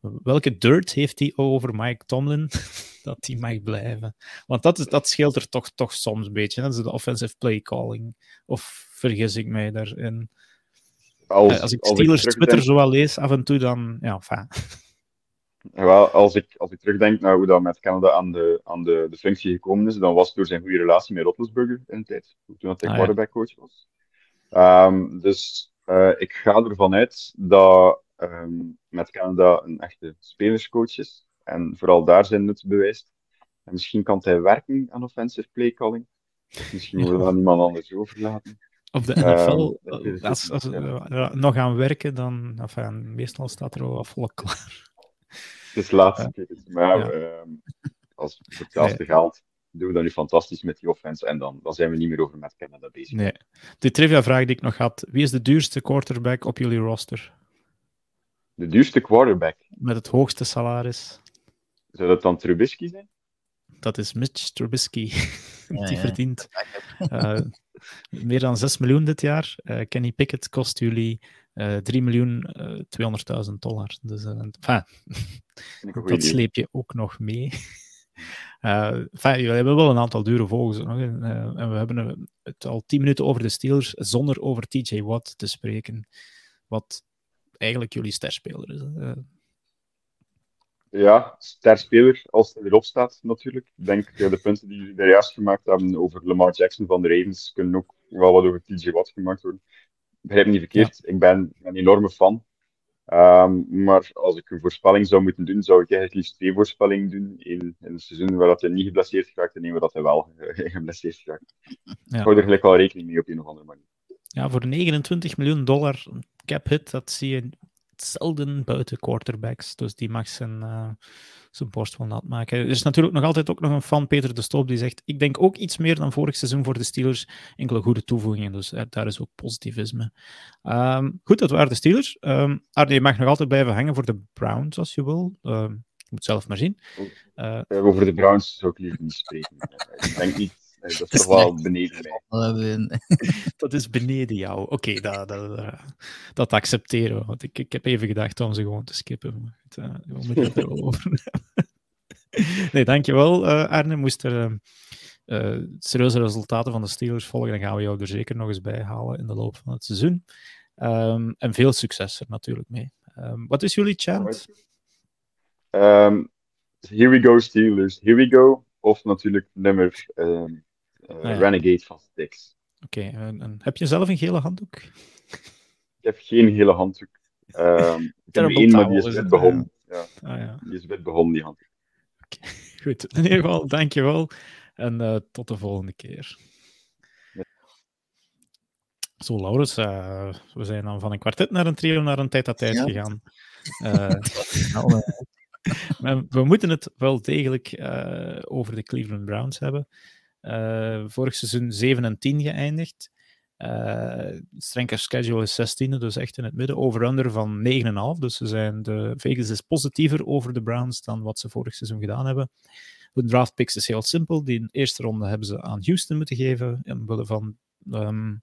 welke dirt heeft hij over Mike Tomlin dat hij mag blijven? Want dat, is, dat scheelt er toch, toch soms een beetje. Dat is de offensive play calling. Of vergis ik mij daarin? Als, Eh, Als ik als Steelers Twitter zo wel lees af en toe, dan ja, enfin. Wel, als ik, als ik terugdenk naar hoe dat met Canada aan de, aan de, de functie gekomen is, dan was het door zijn goede relatie met Roethlisberger in de tijd, toen hij Ah, quarterback coach was. Ehm, dus eh, ik ga ervan uit dat ehm, met Canada een echte spelerscoach is en vooral daar zijn nut bewijst. En misschien kan hij werken aan offensive play calling. Of misschien moeten we dat aan iemand anders overlaten. Of de Ehm, NFL, dat is- als, als, ja. eh, nog aan werken, dan enfin, meestal staat er al wel volk klaar. Het is laat, Ja. kijk eens. maar Ja. ehm, als voor hetzelfde geld doen we dat nu fantastisch met die offense en dan, dan zijn we niet meer over met Canada bezig. Nee. De trivia-vraag die ik nog had: wie is de duurste quarterback op jullie roster? De duurste quarterback, Met het hoogste salaris? zou dat dan Trubisky zijn? Dat is Mitch Trubisky. Ja, Die ja. verdient eh, meer dan 6 miljoen dit jaar. Eh, Kenny Pickett kost jullie eh 3 miljoen eh 200.000 dollar. Dus uh, enfin, goeie dat sleep je ook nog mee. Eh enfin, we hebben wel een aantal dure vogels. Eh, en we hebben eh, het al 10 minuten over de Steelers, zonder over TJ Watt te spreken. Wat eigenlijk jullie sterspeler is. hè. Eh, Ja, sterspeler als hij erop staat natuurlijk. Ik denk eh, de punten die jullie daar juist gemaakt hebben over Lamar Jackson van de Ravens kunnen ook wel wat over TJ Watt gemaakt worden. Begrijp me niet verkeerd, ik ben een enorme fan. Ehm, maar als ik een voorspelling zou moeten doen, zou ik eigenlijk liefst twee voorspellingen doen. Eén in het seizoen waar dat hij niet geblesseerd raakt en één waar dat hij wel geblesseerd raakt. Ja. Ik hou er gelijk wel rekening mee op een of andere manier. Ja, voor 29 miljoen dollar cap hit, dat zie je zelden buiten quarterbacks. Dus die mag zijn, eh, zijn borst wel nat maken. Er is natuurlijk nog altijd ook nog een fan, Peter de Stoop, die zegt: Ik denk ook iets meer dan vorig seizoen voor de Steelers. Enkele goede toevoegingen, dus eh, daar is ook positivisme. Ehm, goed, dat waren de Steelers. Ehm Arne, je mag nog altijd blijven hangen voor de Browns als je wil. Ehm, je moet zelf maar zien. Eh, Eh, over de Browns zou ik liever niet spreken. Ik denk niet, eh, dat is toch wel beneden mij. Dat is beneden jou. Oké, dat, dat, dat, dat accepteren we. Want ik, ik heb even gedacht om ze gewoon te skippen. Maar goed, eh, we moeten het er wel over hebben. Nee, dankjewel eh Arne. Moest er eh, eh, serieuze resultaten van de Steelers volgen, dan gaan we jou er zeker nog eens bij halen in de loop van het seizoen. Ehm, en veel succes er natuurlijk mee. Ehm, wat is jullie chant? Ehm, here we go, Steelers. Here we go. Of natuurlijk nummer eh, ja. Renegade van Styx. Oké, en- en heb je zelf een gele handdoek? Ik heb geen hele handdoek. Ehm, ik heb er één, maar die towel is is wit het, begonnen. Ja, Ah, ja. die is wit begonnen, die handdoek. Goed, in ieder geval, dankjewel. En eh, tot de volgende keer. Zo, Laurens, eh, we zijn dan van een kwartet naar een trio naar een tijd à tijd Ja. gegaan. Eh, eh, maar we moeten het wel degelijk eh, over de Cleveland Browns hebben. Eh, vorig seizoen 7 en 10 geëindigd. Eh strenge schedule is 16e, dus echt in het midden. Over-under van 9,5. Dus ze zijn de, Vegas is positiever over de Browns dan wat ze vorig seizoen gedaan hebben. Hun draft picks is heel simpel. Die eerste ronde hebben ze aan Houston moeten geven. Omwille van ehm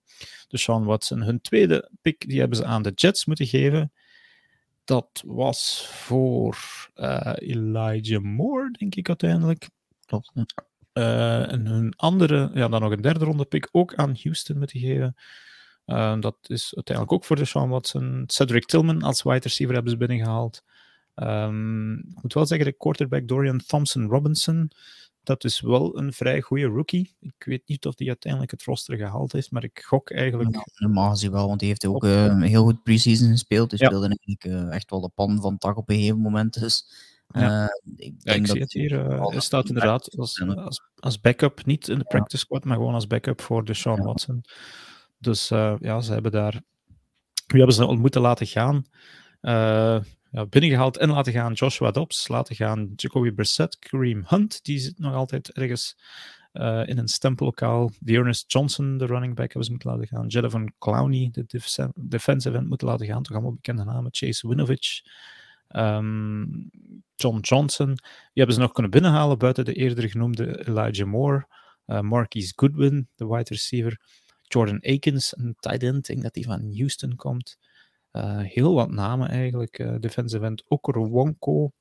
Deshaun Watson. Hun tweede pick die hebben ze aan de Jets moeten geven. Dat was voor eh, Elijah Moore, denk ik uiteindelijk. klopt. Uh, en hun andere, ja, dan nog een derde ronde pick ook aan Houston moeten geven. Uh, dat is uiteindelijk ook voor de Sean Watson. Cedric Tillman als wide receiver hebben ze binnengehaald. Um, ik moet wel zeggen, de quarterback Dorian Thompson Robinson, dat is wel een vrij goede rookie. Ik weet niet of die uiteindelijk het roster gehaald heeft, maar ik gok eigenlijk... Ja, normaal gezien wel, want hij heeft ook uh, heel goed preseason gespeeld. Hij ja. speelde eigenlijk echt wel de pan van tak op een gegeven moment. Dus ja. Uh, ik, denk ja, ik dat zie het hier. Uh, hij staat inderdaad als, als, als backup, niet in de practice squad, maar gewoon als backup voor de Sean Watson. Dus uh, ja, ze hebben daar. Wie hebben ze al moeten laten gaan? ja, binnengehaald en laten gaan Joshua Dobbs, laten gaan Jacoby Brissett, Kareem Hunt, die zit nog altijd ergens uh, in een stempellokaal. De Ernest Johnson, de running back, hebben ze moeten laten gaan. Jelevon Clowney, de def defensive end, moeten laten gaan. Toch allemaal bekende namen. Chase Winovich, um, John Johnson. Die hebben ze nog kunnen binnenhalen buiten de eerder genoemde Elijah Moore. Uh, Marquise Goodwin, de wide receiver. Jordan Akins, een tight end, ik denk dat die van Houston komt. Uh, heel wat namen eigenlijk. Uh, defensive end Okorowonko.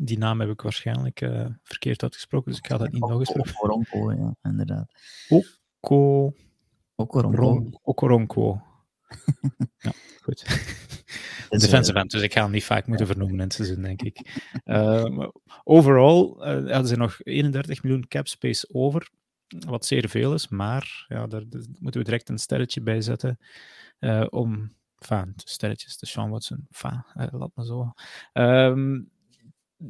Die naam heb ik waarschijnlijk uh, verkeerd uitgesproken, dus ik ga dat niet nog eens proberen. Okoronko, ja, inderdaad. Oko... Okoronko. Okoronko. ja, goed. Defensive end, dus ik ga hem niet vaak moeten vernoemen in het seizoen, denk ik. Uh, overall uh, hadden ze nog 31 miljoen cap space over, wat zeer veel is, maar ja, daar, daar moeten we direct een sterretje bij zetten uh, om Enfin, sterretjes, de Sean Watson. Enfin, laat maar zo. Um,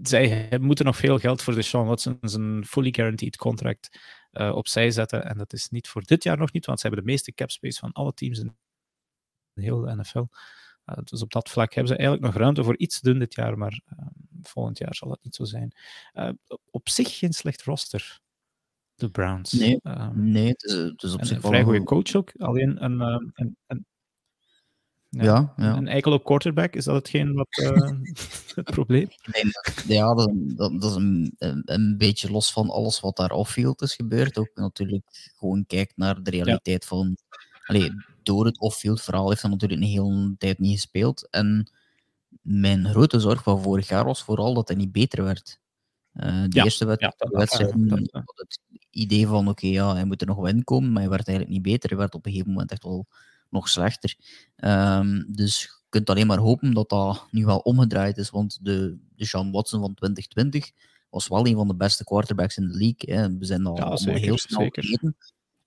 zij moeten nog veel geld voor de Sean Watson, zijn fully guaranteed contract, uh, opzij zetten. En dat is niet voor dit jaar nog niet, want ze hebben de meeste cap space van alle teams in de hele NFL. Uh, dus op dat vlak hebben ze eigenlijk nog ruimte voor iets te doen dit jaar, maar uh, volgend jaar zal dat niet zo zijn. Uh, op zich geen slecht roster, de Browns. Nee, um, nee het is, het is op zich een vrij goede coach ook. Alleen een, een, een, ja, ja, ja. Een eikel op quarterback, is dat hetgeen wat uh, het probleem? ja, dat, dat, dat is een, een, beetje los van alles wat daar off-field is gebeurd. Ook natuurlijk gewoon kijkt naar de realiteit ja. van... Allee, door het off-field verhaal heeft hij natuurlijk een hele tijd niet gespeeld. En mijn grote zorg van vorig jaar was vooral dat hij niet beter werd. Uh, de ja, eerste wedstrijd, ja, had het idee van oké, okay, ja, hij moet er nog wel in komen, maar hij werd eigenlijk niet beter. Hij werd op een gegeven moment echt wel nog slechter. Um, dus je kunt alleen maar hopen dat dat nu wel omgedraaid is, want de, de Sean Watson van 2020 was wel een van de beste quarterbacks in de league. Hè. We zijn al zeker, heel snel vergeten.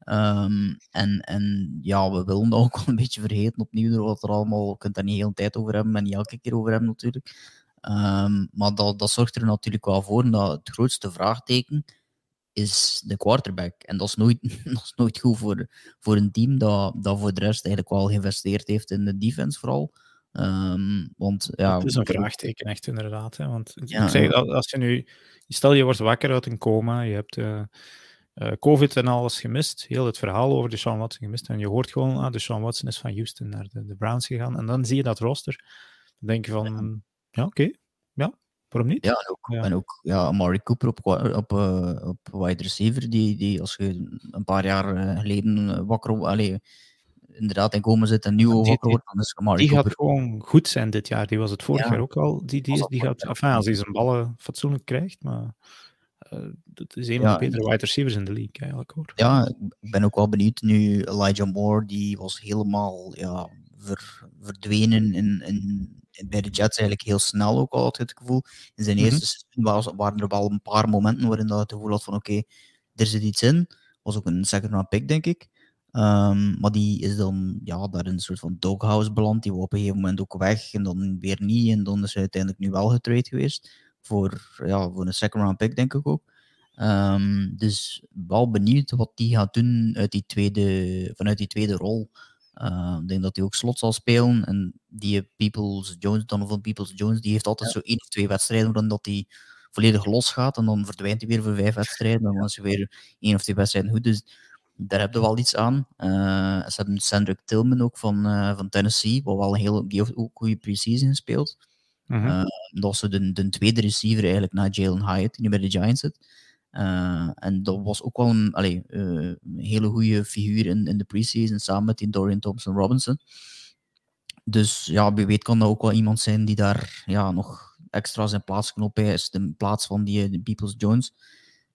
Um, en, en ja, we willen dat ook wel een beetje vergeten opnieuw, door wat er allemaal, je kunt daar niet de hele tijd over hebben en niet elke keer over hebben natuurlijk. Um, maar dat, dat zorgt er natuurlijk wel voor dat het grootste vraagteken is de quarterback. En dat is nooit, dat is nooit goed voor, voor een team dat, dat voor de rest eigenlijk wel geïnvesteerd heeft in de defense vooral. Um, want, ja, het is een vraagteken, echt inderdaad. Hè? Want ja, ik zeg, als je nu, stel je wordt wakker uit een coma, je hebt uh, uh, COVID en alles gemist, heel het verhaal over de Sean Watson gemist, en je hoort gewoon, ah, de Sean Watson is van Houston naar de, de Browns gegaan, en dan zie je dat roster, dan denk je van, ja, oké, okay, ja, Waarom niet? Ja, en ook, ja. En ook ja, Cooper op, op, uh, op wide receiver, die, die als je een paar jaar eh, geleden eh, wakker allee, inderdaad in komen zit en nu ja, wakker wordt, dan is Amari Die Cooper. gaat gewoon goed zijn dit jaar. Die was het vorig ja. jaar ook al. Die, die, die gaat, enfin, als hij zijn ballen fatsoenlijk krijgt, maar dat is een van de betere wide receivers in de league eigenlijk hoor. Ja, ik ben ook wel benieuwd nu. Elijah Moore, die was helemaal ja, ver, verdwenen in, in bij de Jets eigenlijk heel snel ook altijd het gevoel. In zijn eerste mm -hmm. seizoen waren er wel een paar momenten waarin dat het gevoel had van oké, okay, er zit iets in. Was ook een second round pick, denk ik. Um, maar die is dan ja, daar in een soort van doghouse beland. Die was op een gegeven moment ook weg en dan weer niet. En dan is hij uiteindelijk nu wel getrade geweest. Voor, ja, voor een second round pick, denk ik ook. Um, dus wel benieuwd wat die gaat doen uit die tweede, vanuit die tweede rol. Uh, ik denk dat hij ook slot zal spelen. En die Peoples Jones, Donovan Peoples Jones, die heeft altijd ja. zo één of twee wedstrijden waarin dat hij volledig los gaat. En dan verdwijnt hij weer voor vijf wedstrijden. En dan is hij weer één of twee wedstrijden goed. Dus daar heb je wel iets aan. Uh, ze hebben Cedric Tillman ook van, uh, van Tennessee, wat wel heel, die heeft ook goede preseason gespeeld. Mm -hmm. dat is de, de tweede receiver eigenlijk na Jalen Hyatt, die nu bij de Giants zit. Uh, en dat was ook wel uh, een hele goede figuur in, in de preseason, samen met die Dorian Thompson Robinson. Dus ja, wie weet kan dat ook wel iemand zijn die daar ja, nog extra zijn plaats kan opeisen in plaats van die, Peoples Jones.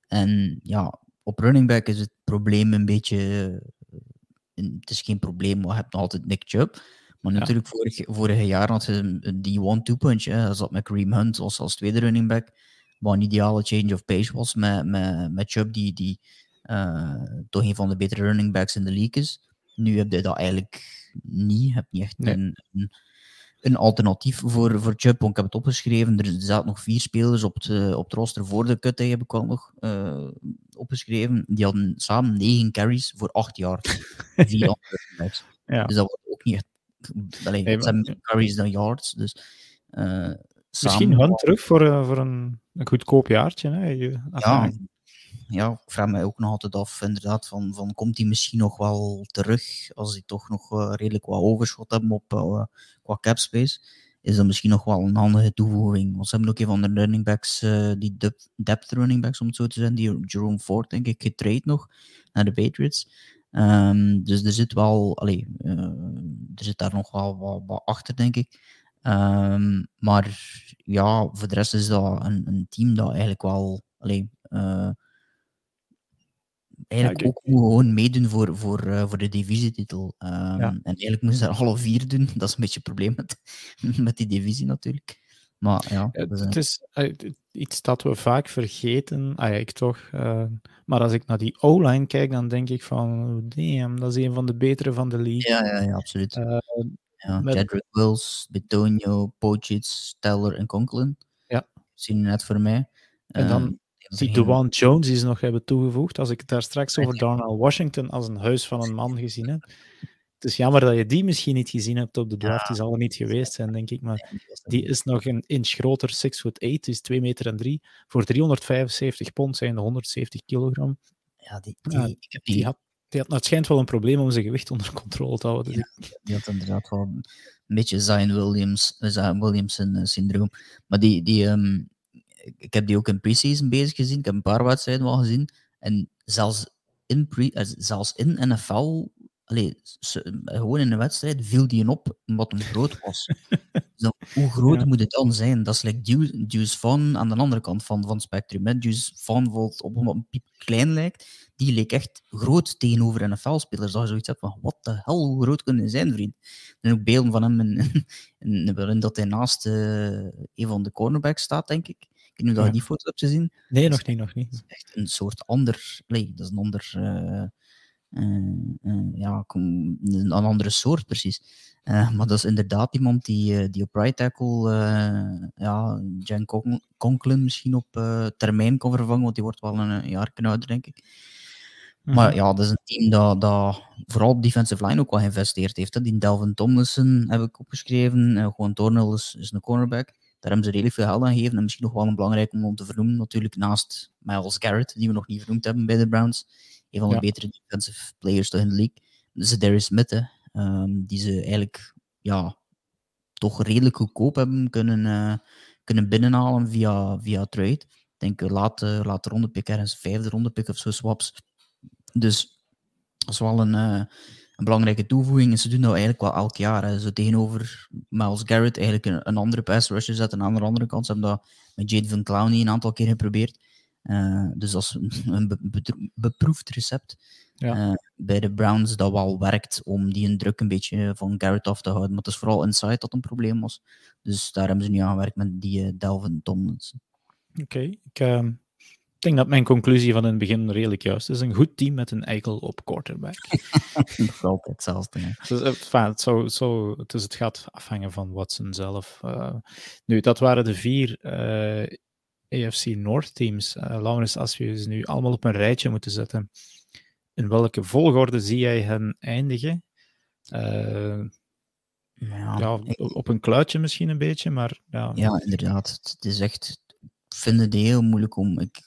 En ja, op running back is het probleem een beetje. eh, Het is geen probleem, maar je hebt nog altijd Nick Chubb. Maar Ja. natuurlijk, vorig, vorig jaar had je die one-two punch. Hè. Hij zat met Kareem Hunt als, als tweede running back. Wat een ideale change of pace was met, met, met Chubb, die, die eh, toch een van de betere running backs in de league is. Nu heb je dat eigenlijk niet. Je hebt niet echt Nee. een, een, een alternatief voor, voor Chubb. Want ik heb het opgeschreven. Er zaten nog vier spelers op het, eh, op het roster voor de cut. heb ik wel nog eh, opgeschreven. Die hadden samen negen carries voor acht jaar. Vier andere running backs. Ja. Dus dat wordt ook niet echt. Allee, Nee, het zijn maar- carries dan yards. Dus, eh, Misschien Hunt terug voor, eh, voor een, een goedkoop jaartje. Hè? Je- Ja, ja, ik vraag mij ook nog altijd af, inderdaad, van, van komt hij misschien nog wel terug als die toch nog eh, redelijk wat overschot hebben op, eh, qua cap space? Is dat misschien nog wel een handige toevoeging? Want ze hebben ook een van de running backs, die depth, depth running backs om het zo te zeggen, die Jerome Ford, denk ik, getraind nog naar de Patriots. Ehm, dus er zit wel, allee, eh, er zit daar nog wel wat, wat achter, denk ik. Ehm, maar ja, voor de rest is dat een, een team dat eigenlijk wel, allee, eh, eigenlijk Ja, ook gewoon meedoen voor, voor, eh, voor de divisietitel. Ehm, Ja. En eigenlijk moeten ze er alle vier doen. Dat is een beetje het probleem met, met die divisie natuurlijk. Maar ja, Het, is, het- iets dat we vaak vergeten. Ah, ja, ik toch. eh, maar als ik naar die O-line kijk, dan denk ik van, damn, dat is een van de betere van de league. ja, ja, ja, absoluut. Eh, ja, met- Jedrick Wills, Betonio, Pocic, Teller en Conklin. Ja. Zien net voor mij. En dan Ehm, dat die Dewan Jones die ze nog hebben toegevoegd. Als ik het daar straks over Darnell Washington als een huis van een man gezien heb. Het is jammer dat je die misschien niet gezien hebt op de draft. Die zal er niet geweest zijn, denk ik. Maar die is nog een inch groter, 6 foot 8, is 2 meter en 3. Voor 375 pond zijn de 170 kilogram. Ja, die, Ja, die, heb die, Die had, die had, nou, het schijnt wel een probleem om zijn gewicht onder controle te houden. Dus ik- Die had inderdaad wel een beetje Zion Williams, eh, Zion Williamson eh, syndroom. Maar die, die, ehm, ik heb die ook in preseason bezig gezien. Ik heb een paar wedstrijden wel gezien. En zelfs in, pre, eh, zelfs in NFL, allee, ze- gewoon in een wedstrijd, viel die een op omdat hem groot was. dus hoe groot Ja. moet het dan zijn? Dat is like Van aan de andere kant van, van het spectrum. Hè. Deuce Van bijvoorbeeld op wat een piep klein lijkt, die leek echt groot tegenover NFL-spelers. Dat je zoiets hebt van, wat de hel, hoe groot kunnen zijn, vriend? Er zijn ook beelden van hem in, in, waarin dat hij naast eh, een van de cornerbacks staat, denk ik. Ik weet niet of je Ja. die foto hebt gezien. Nee, nog niet, nog niet. Dat is echt een soort ander... Nee, dat is een ander... eh, eh, eh, ja, kom- een, een andere soort, precies. Eh, maar dat is inderdaad iemand die, eh, die op right tackle eh, ja, Jan Con- Conklin misschien op eh, termijn kan vervangen, want die wordt wel een, jaar ouder, denk ik. Maar Mhm. ja, dat is een team dat, dat vooral op defensive line ook wel geïnvesteerd heeft. Hè. Die Delvin Tomlinson heb ik opgeschreven. Uh, gewoon is, is een cornerback. Daar hebben ze redelijk veel geld aan gegeven. En misschien nog wel een belangrijk om te vernoemen, natuurlijk naast Miles Garrett, die we nog niet vernoemd hebben bij de Browns. Een van de Ja. betere defensive players toch in de league. Dus Darius Smith, hè, ehm, die ze eigenlijk ja, toch redelijk goedkoop hebben kunnen, eh, kunnen binnenhalen via, via trade. Ik denk een late, late rondepick, ergens vijfde rondepick of zo, swaps. Dus dat is wel een, eh, een belangrijke toevoeging. En ze doen dat eigenlijk wel elk jaar. Hè. Zo tegenover Miles Garrett eigenlijk een, een andere pass rusher zetten. Aan de andere kant ze hebben dat met Jade Van Clowney een aantal keer geprobeerd. Eh, dus dat is een, een be- be- beproefd recept. Ja. Eh, bij de Browns dat wel werkt om die een druk een beetje van Garrett af te houden. Maar het is vooral inside dat een probleem was. Dus daar hebben ze nu aan gewerkt met die eh, Delvin Tomlinson. Oké, ik ehm, denk dat mijn conclusie van in het begin redelijk juist is. Een goed team met een eikel op quarterback. Nog altijd hetzelfde. hè. Dus, enfin, het, zou, zou, dus het gaat afhangen van Watson zelf. Nu, dat waren de vier AFC North teams. Eh Laurens, als we ze nu allemaal op een rijtje moeten zetten, in welke volgorde zie jij hen eindigen? Eh, Ja, ja, ik- op een kluitje misschien een beetje, maar ja, Ja, inderdaad. Het, is echt. Ik vind het heel moeilijk om. Ik,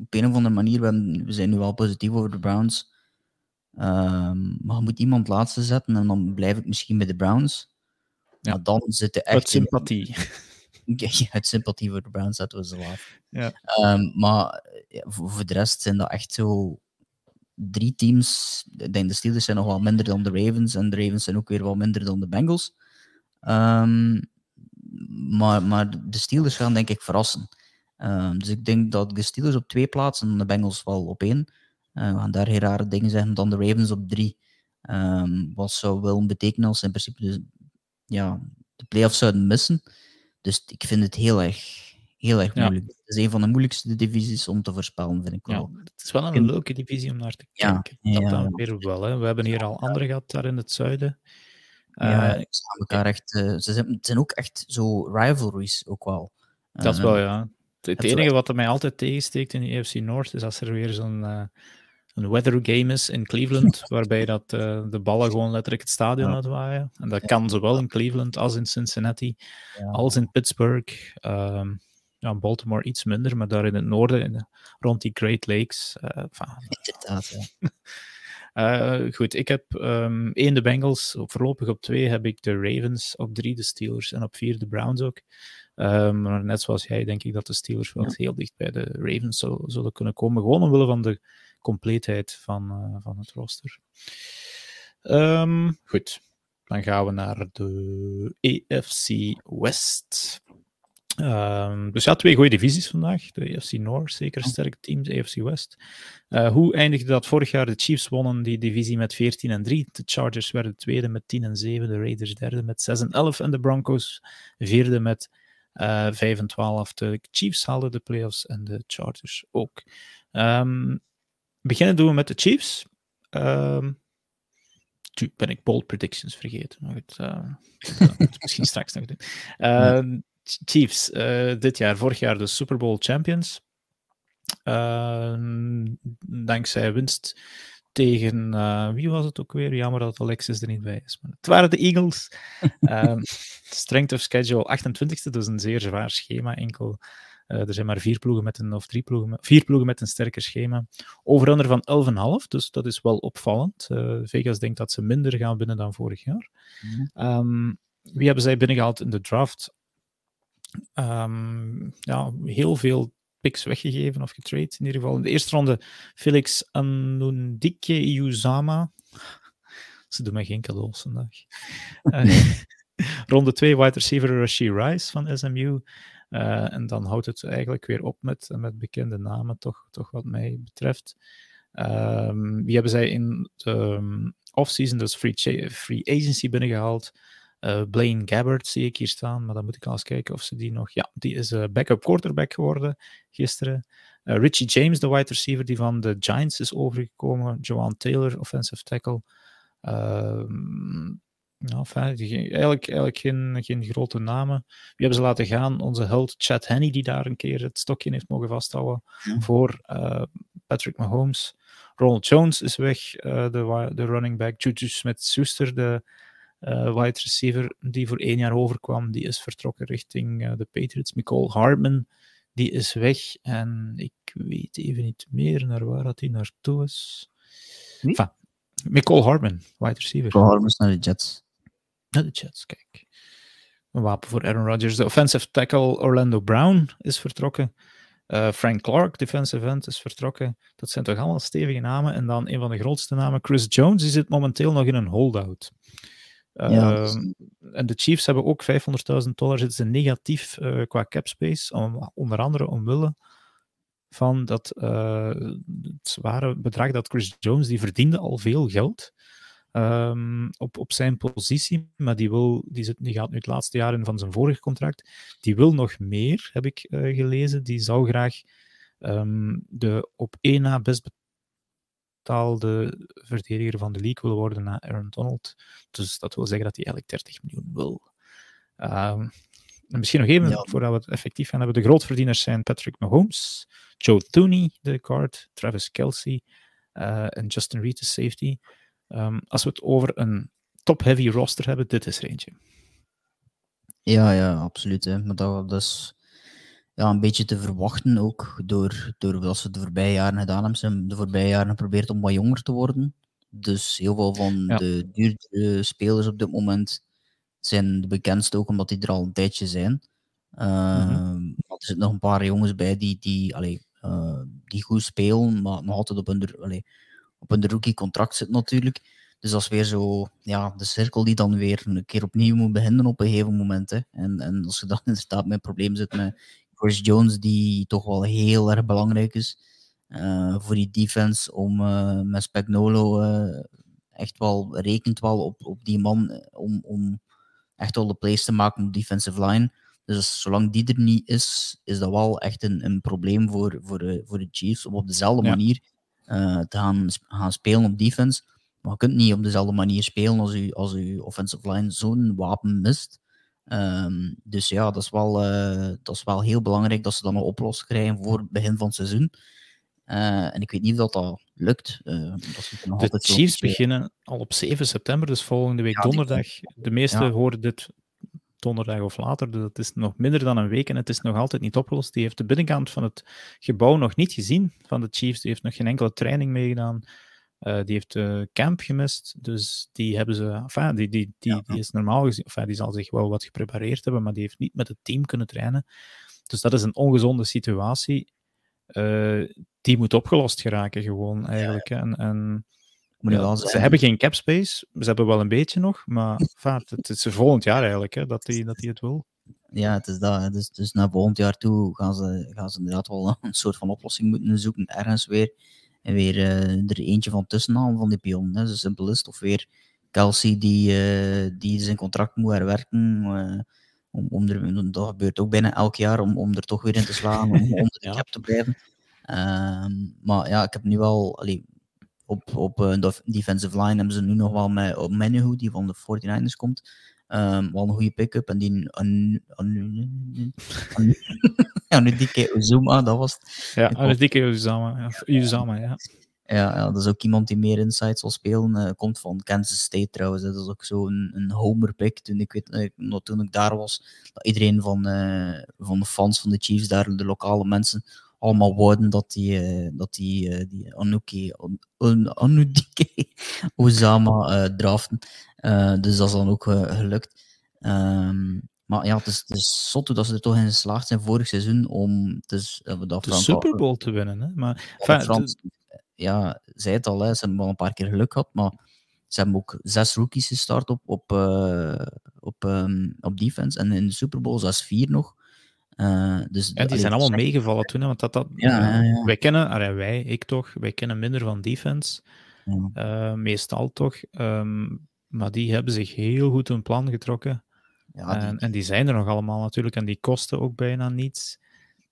op een of andere manier, we, zijn nu wel positief over de Browns. Ehm, maar je moet iemand laatste zetten en dan blijf ik misschien bij de Browns. Ja. Maar dan zitten uit echt. in- sympathie. Ja, uit sympathie voor de Browns zetten we ze laat. Ja. Ehm, maar ja, voor, voor de rest zijn dat echt zo drie teams. Ik denk de Steelers zijn nog wel minder dan de Ravens en de Ravens zijn ook weer wel minder dan de Bengals. Ehm, maar, maar de Steelers gaan denk ik verrassen. Ehm, dus ik denk dat de Steelers op twee plaatsen en de Bengals wel op één. Uh, we gaan daar heel rare dingen zeggen dan de Ravens op drie. Um, wat zou wel betekenen als ze in principe dus, ja, de playoffs zouden missen. Dus ik vind het heel erg, heel erg moeilijk. Het is een van de moeilijkste divisies om te voorspellen, vind ik wel. Ja, het is wel een leuke divisie om naar te kijken. Ja, dat dan weer wel. Hè. We hebben hier al andere gehad daar in het zuiden. Ja, uh, ze elkaar echt. Uh, ze zijn, het zijn ook echt zo rivalries ook wel. Dat is wel, ja. Het, enige wat er mij altijd tegensteekt in de EFC North is als er weer zo'n een weather game is in Cleveland, waarbij dat, uh, de ballen gewoon letterlijk het stadion uitwaaien. En dat kan zowel in Cleveland als in Cincinnati, als in Pittsburgh. Um, ja, Baltimore iets minder, maar daar in het noorden, in, rond die Great Lakes. Uh, Inderdaad, ja. Uh, goed, ik heb um, één de Bengals, op voorlopig op twee heb ik de Ravens, op drie de Steelers en op vier de Browns ook. Um, maar net zoals jij denk ik dat de Steelers wel ja. heel dicht bij de Ravens zullen, zullen kunnen komen, gewoon omwille van de compleetheid van, uh, van het roster. Um, goed, dan gaan we naar de AFC West. Um, dus ja, twee goede divisies vandaag. De AFC North, zeker sterke teams, AFC West. Uh, hoe eindigde dat vorig jaar? De Chiefs wonnen die divisie met 14 en 3. De Chargers werden tweede met 10 en 7. De Raiders derde met 6 en 11. En de Broncos vierde met uh, 5 en 12. De Chiefs haalden de playoffs en de Chargers ook. Um, beginnen doen we met de Chiefs. Um, ben ik bold predictions vergeten. Maar goed, uh, misschien straks nog doen. Uh, Chiefs, uh, dit jaar, vorig jaar de Super Bowl champions. dankzij winst tegen, wie was het ook weer? Jammer dat Alexis er niet bij is. Maar het waren de Eagles. um, strength of schedule 28e, dus een zeer zwaar schema. Enkel er zijn maar vier ploegen met een, of drie ploegen, met, vier ploegen met een sterker schema. Over van 11,5, dus dat is wel opvallend. Uh, Vegas denkt dat ze minder gaan winnen dan vorig jaar. Mm. Um, wie hebben zij binnengehaald in de draft? Um, ja, heel veel picks weggegeven of getrade in ieder geval. In de eerste ronde Felix Anundike Iuzama. Ze doen mij geen cadeaus vandaag. uh, ronde 2 wide receiver Rashi Rice van SMU. Uh, en dan houdt het eigenlijk weer op met, met bekende namen, toch, toch wat mij betreft. Um, wie hebben zij in de um, offseason, dus free, free agency binnengehaald? Uh, Blaine Gabbard zie ik hier staan, maar dan moet ik al eens kijken of ze die nog... Ja, die is uh, backup quarterback geworden gisteren. Richie James, de wide receiver die van de Giants is overgekomen. Joan Taylor, offensive tackle. Nou, eigenlijk, eigenlijk geen, geen grote namen. Wie hebben ze laten gaan? Onze held Chad Henney, die daar een keer het stokje heeft mogen vasthouden ja. voor uh, Patrick Mahomes. Ronald Jones is weg, uh, de, de running back. Juju Smith-Schuster, de uh, wide receiver die voor één jaar overkwam, die is vertrokken richting de Patriots. Nicole Hardman, die is weg. En ik weet even niet meer naar waar dat hij naartoe is. Enfin, Nicole Hardman, wide receiver. Nicole Hardman is naar de Jets. Ja, de Jets, kijk. Een wapen voor Aaron Rodgers. De offensive tackle Orlando Brown is vertrokken. Uh, Frank Clark, defensive end, is vertrokken. Dat zijn toch allemaal stevige namen. En dan een van de grootste namen, Chris Jones, die zit momenteel nog in een holdout. Uh, ja. En de Chiefs hebben ook 500.000 dollar zitten ze negatief uh, qua cap space, om, onder andere omwille van dat het zware bedrag dat Chris Jones, die verdiende al veel geld um, op, op zijn positie, maar die, wil, die, zit, die gaat nu het laatste jaar in van zijn vorige contract. Die wil nog meer, heb ik uh, gelezen. Die zou graag um, de op één na best betaalde verdediger van de league willen worden na Aaron Donald. Dus dat wil zeggen dat hij eigenlijk 30 miljoen wil. Um, en misschien nog even, ja. voordat we het effectief gaan hebben, de grootverdieners zijn Patrick Mahomes, Joe Tooney, de guard, Travis Kelsey uh, en Justin Reed, de safety. Um, als we het over een top-heavy roster hebben, dit is er eentje. Ja, ja, absoluut. Hè. Maar dat, dat is ja, een beetje te verwachten ook door, door wat ze de voorbije jaren gedaan hebben. Ze hebben de voorbije jaren geprobeerd om wat jonger te worden. Dus heel veel van ja. de duurdere spelers op dit moment zijn de bekendste ook omdat die er al een tijdje zijn. Uh, mm-hmm. Er zitten nog een paar jongens bij die, die, allee, uh, die goed spelen, maar nog altijd op hun, allee, op een rookie-contract zit natuurlijk. Dus dat is weer zo, ja, de cirkel die dan weer een keer opnieuw moet beginnen op een gegeven moment. Hè. En, en als je dan inderdaad met een probleem zit met Chris Jones, die toch wel heel erg belangrijk is eh, voor die defense, om uh, met Spagnolo uh, echt wel, rekent wel op, op die man om, om echt wel de plays te maken op defensive line. Dus zolang die er niet is, is dat wel echt een, een probleem voor, voor, voor de Chiefs om op dezelfde ja. manier te gaan, gaan spelen op defense. Maar je kunt niet op dezelfde manier spelen als je, als je offensive line zo'n wapen mist. Um, dus ja, dat is, wel, uh, dat is wel heel belangrijk dat ze dan een oplossing krijgen voor het begin van het seizoen. Uh, en ik weet niet of dat, dat lukt. Uh, dat de Chiefs beginnen al op 7 september, dus volgende week ja, donderdag. De meesten ja. horen dit donderdag of later, dus het is nog minder dan een week en het is nog altijd niet opgelost. Die heeft de binnenkant van het gebouw nog niet gezien van de Chiefs. Die heeft nog geen enkele training meegedaan. Uh, die heeft uh, camp gemist, dus die hebben ze. Enfin, die, die, die, ja. die is normaal gezien. Enfin, die zal zich wel wat geprepareerd hebben, maar die heeft niet met het team kunnen trainen. Dus dat is een ongezonde situatie. Uh, die moet opgelost geraken, gewoon eigenlijk. Ja. En, en ja, ze hebben geen cap space, ze hebben wel een beetje nog, maar enfin, het is volgend jaar eigenlijk hè, dat hij dat die het wil. Ja, het is dat. Dus, dus naar volgend jaar toe gaan ze, gaan ze inderdaad wel een soort van oplossing moeten zoeken, ergens weer en weer uh, er eentje van tussenhalen van die pion. Hè. Zo simpel is het. Of weer Kelsey die, uh, die zijn contract moet herwerken. Uh, om, om er, dat gebeurt ook bijna elk jaar, om, om er toch weer in te slaan, om onder de cap te blijven. Ehm, maar ja, ik heb nu wel... Allee, op, op de defensive line hebben ze nu nog wel met op die van de 49ers komt. Um, wel een goede pick-up. En die Anudike Uzuma, dat was het. Ja, Anudike Uzama, ja. Uzama, ja. Ja, ja, dat is ook iemand die meer inside zal spelen. Uh, komt van Kansas State trouwens. Dat is ook zo'n een, een homer pick. Toen ik, weet, uh, toen ik daar was, dat iedereen van, uh, van de fans van de Chiefs, daar de lokale mensen, allemaal woorden dat die, dat die, die Anuki, Anudike Uzama draften. dus dat is dan ook gelukt. Um, maar ja, het is, het is zot dat ze er toch in geslaagd zijn vorig seizoen om dus, dat de Super Bowl te winnen. Hè? Maar, ja, Frans, ja, zei het al, hè, ze hebben wel een paar keer geluk gehad, maar ze hebben ook zes rookies gestart op, op, uh, op, um, op defense en in de Super Bowl zelfs vier nog. Uh, dus, die zijn allemaal meegevallen toen, hè, want dat, dat, ja, ja, ja. wij kennen, allee, wij, ik toch, wij kennen minder van defense, uh, meestal toch, um, maar die hebben zich heel goed hun plan getrokken. Die... en, en, die zijn er nog allemaal natuurlijk, en die kosten ook bijna niets.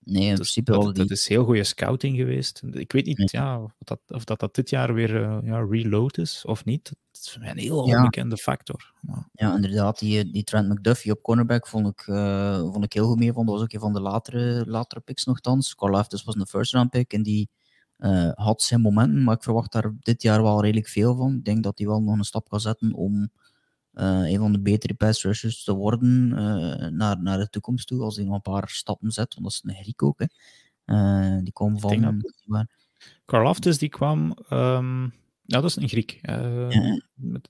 Nee, in principe dat, dat, dat, is heel goede scouting geweest. Ik weet niet nee. ja, of, dat, of dat, dat dit jaar weer uh, ja, reload is of niet. Dat is een heel ja. onbekende factor. Ja, ja inderdaad. Die, die Trent McDuffie op cornerback vond ik, uh, vond ik heel goed mee. Vond. Dat was ook een van de latere, latere picks nogthans. Carl was een first round pick en die uh, had zijn momenten, maar ik verwacht daar dit jaar wel redelijk veel van. Ik denk dat hij wel nog een stap kan zetten om een van de betere pass rushers te worden uh, naar, naar de toekomst toe, als hij nog een paar stappen zet, want dat is een Griek ook. Hè. Uh, die kwam van... Karlaftis, die kwam... Um, ja, dat is een Griek. Ja.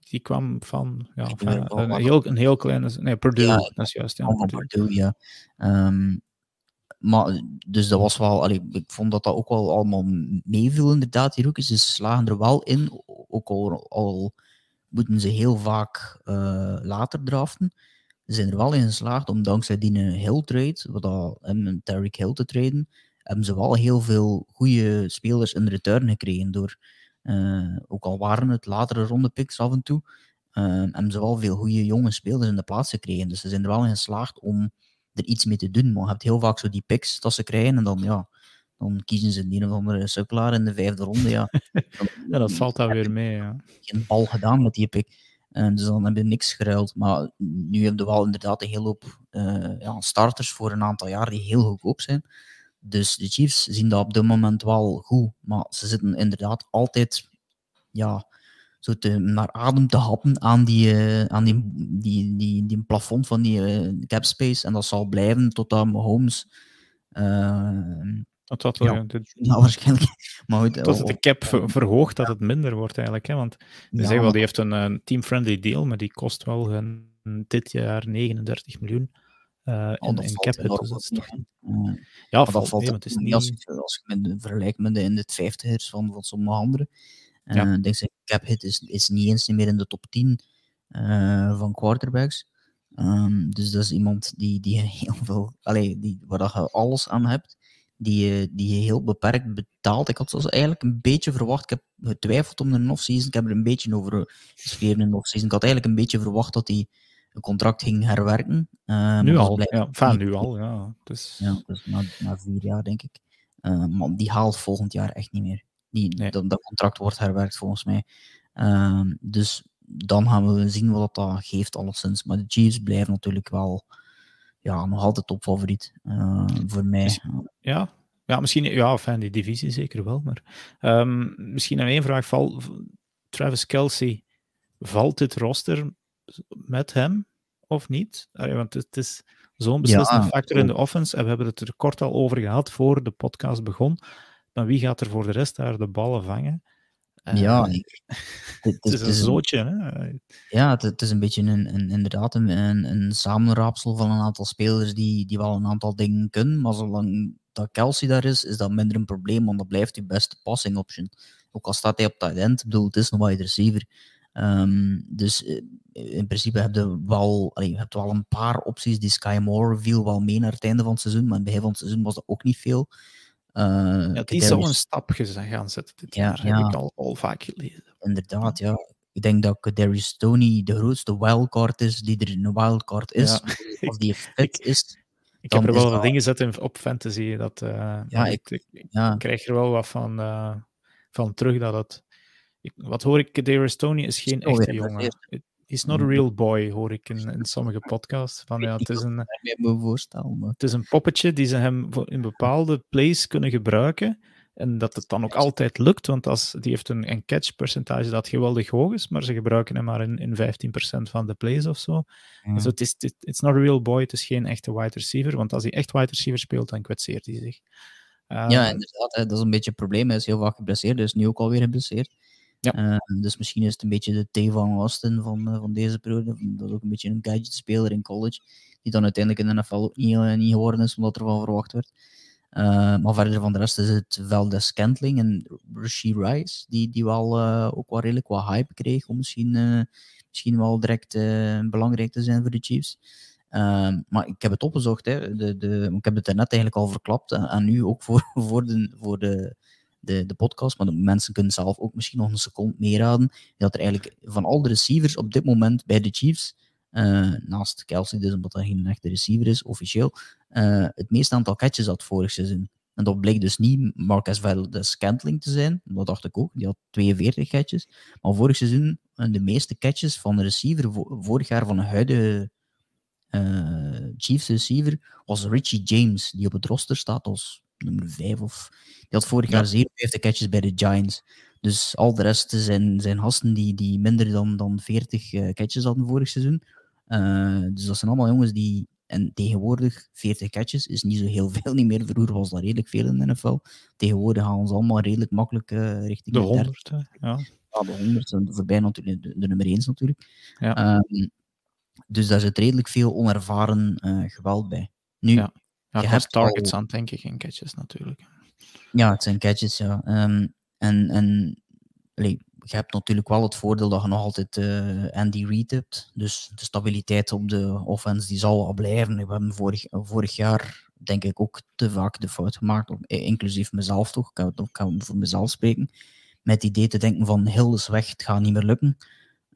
Die kwam van, ja, van een, heel, een heel kleine... Nee, Purdue, ja, dat is juist. Ja, van Purdue, ja. Um, maar, dus dat was wel, allee, ik vond dat dat ook wel allemaal meeviel inderdaad, die rookies. Ze slagen er wel in, ook al, al moeten ze heel vaak uh, later draften. Ze zijn er wel in geslaagd om dankzij die Hill trade, wat al um, Tarek Hill te traden, hebben ze wel heel veel goede spelers in return gekregen. Door, uh, ook al waren het latere ronde picks af en toe, uh, hebben ze wel veel goede jonge spelers in de plaats gekregen. Dus ze zijn er wel in geslaagd om er iets mee te doen. Maar je hebt heel vaak zo die picks dat ze krijgen en dan ja, dan kiezen ze een of andere sukkelaar in de vijfde ronde. Ja, ja dat valt daar weer mee. Ja. Geen bal gedaan met die pick. En dus dan heb je niks geruild. Maar nu hebben we wel inderdaad een hele hoop uh, ja, starters voor een aantal jaar die heel goedkoop zijn. Dus de Chiefs zien dat op dit moment wel goed. Maar ze zitten inderdaad altijd ja, zo te, naar adem te happen aan die, uh, aan die, die, die, die plafond van die uh, cap space. En dat zal blijven totdat Mahomes dat dat, ja, de, ja, waarschijnlijk. Maar goed, tot het de cap verhoogt, dat het minder wordt eigenlijk. Hè? Want ja, zeggen wel, die heeft een, een team-friendly deal, maar die kost wel een, dit jaar 39 miljoen. Uh, in, in cap hit, dus dat is toch... Ja, dat valt het is niet... Als, als je met, vergelijkt met de in de 50ers van, van sommige anderen. Uh, ja. denk ik, cap hit is, is niet eens meer in de top 10 uh, van quarterbacks. Ehm, dus dat is iemand die, die heel veel, allee, die, waar dat je alles aan hebt, die, je- die je heel beperkt betaalt. Ik had zelfs eigenlijk een beetje verwacht, ik heb getwijfeld om een off-season, ik heb er een beetje over geschreven in de off-season. Ik had eigenlijk een beetje verwacht dat hij een contract ging herwerken. Ehm, nu al. blijkt Ja, enfin, nu al, ja. Dus, Ja, dus na, na vier jaar, denk ik. Eh, maar die haalt volgend jaar echt niet meer. Die, Nee. dat, dat contract wordt herwerkt, volgens mij. Dus dan gaan we zien wat dat geeft, alleszins. Maar de Chiefs blijven natuurlijk wel ja, nog altijd topfavoriet eh, voor mij. Ja, ja misschien ja, enfin, die divisie zeker wel. Maar ehm, misschien nog één vraag. Val, Travis Kelsey, valt dit roster met hem of niet? Allee, want het is zo'n beslissende Ja, factor in de offense. En we hebben het er kort al over gehad voor de podcast begon. Maar wie gaat er voor de rest daar de ballen vangen? Eh, Ja, ik- het, het is een zootje. Hè? Ja, het, het is een beetje een, een, inderdaad een, een, een samenraapsel van een aantal spelers die, die wel een aantal dingen kunnen. Maar zolang dat Kelsey daar is, is dat minder een probleem, want dat blijft je beste passing option. Ook al staat hij op tight end, ik bedoel, het is een wide receiver. Ehm, dus eh, in principe heb je wel, allee, je hebt wel een paar opties. Die Sky Moore viel wel mee naar het einde van het seizoen, maar in het begin van het seizoen was dat ook niet veel. Eh, Ja, die Kadarius- zou een stapje zijn gaan zetten dit Ja, jaar. ja. Heb ik al, al vaak gelezen. Inderdaad, ja. Ik denk dat Darius Stoney de grootste wildcard is die er een wildcard is. Ja. Als die fit is. Ik heb er is wel wat dat- dingen gezet op fantasy. Dat, eh, Ja, ik- krijg er wel wat van, eh, van terug. Dat het, ik, wat hoor ik? Darius Stoney is geen echte jongen. Is- not a real boy, hoor ik in, in sommige podcasts. Van, ja, het, is een, het is een poppetje die ze hem voor- in bepaalde plays kunnen gebruiken. En dat het dan ook altijd lukt, want als, die heeft een, een catch percentage dat geweldig hoog is, maar ze gebruiken hem maar in, in 15% van de plays of zo. Ja. Dus het is, het, it's not a real boy, het is geen echte wide receiver, want als hij echt wide receiver speelt, dan kwetseert hij zich. Ehm, Ja, inderdaad. Hè, dat is een beetje het probleem. Hij is heel vaak geblesseerd. Hij is nu ook alweer geblesseerd. Ja. Eh, dus misschien is het een beetje de T van Austin van, eh, van deze periode. Dat is ook een beetje een gadget-speler in college. Die dan uiteindelijk in de NFL ook niet, eh, niet geworden is, omdat er van verwacht werd. Maar verder van de rest is het Valdez Scantling en Rasheed Rice, die, die wel ook wel redelijk wat hype kreeg om misschien, misschien wel direct belangrijk te zijn voor de Chiefs. Maar ik heb het opgezocht, hè. De, de, ik heb het daarnet eigenlijk al verklapt. En nu ook voor, voor, de, voor de, de, de podcast. Maar de mensen kunnen zelf ook misschien nog een seconde meeraden. Dat er eigenlijk van al de receivers op dit moment bij de Chiefs, eh, naast Kelsey, dus omdat hij geen echte receiver is, officieel, eh, het meeste aantal catches had vorig seizoen. En dat bleek dus niet Marcus Valdez Scantling te zijn. Dat dacht ik ook. Die had 42 catches. Maar vorig seizoen eh, de meeste catches van een receiver vo- vorig jaar van een huidige Chiefs receiver was Richie James, die op het roster staat als nummer 5 of... Die had vorig Ja. jaar 57 catches bij de Giants. Dus al de rest zijn, zijn gasten die, die minder dan, dan 40 eh, catches hadden vorig seizoen. Eh, dus dat zijn allemaal jongens die... En tegenwoordig, 40 catches is niet zo heel veel niet meer. Vroeger was dat redelijk veel in de NFL. Tegenwoordig gaan ze allemaal redelijk makkelijk eh, richting de 30. 100, hè. ja. Ja, de 100 zijn voorbij natuurlijk, de, de nummer 1 natuurlijk. Ja. Ehm, dus daar zit redelijk veel onervaren geweld bij. Nu, Ja. Ja, Ja, Je hebt targets al- aan, denk ik, geen catches natuurlijk. het zijn catches, ja. Ehm, en en allee, je hebt natuurlijk wel het voordeel dat je nog altijd eh, Andy Reid hebt. Dus de stabiliteit op de offense die zal wel blijven. We hebben vorig, vorig jaar, denk ik, ook te vaak de fout gemaakt, eh, inclusief mezelf toch. Ik het- ik ga voor mezelf spreken. Met het idee te denken van heel is weg, het gaat niet meer lukken.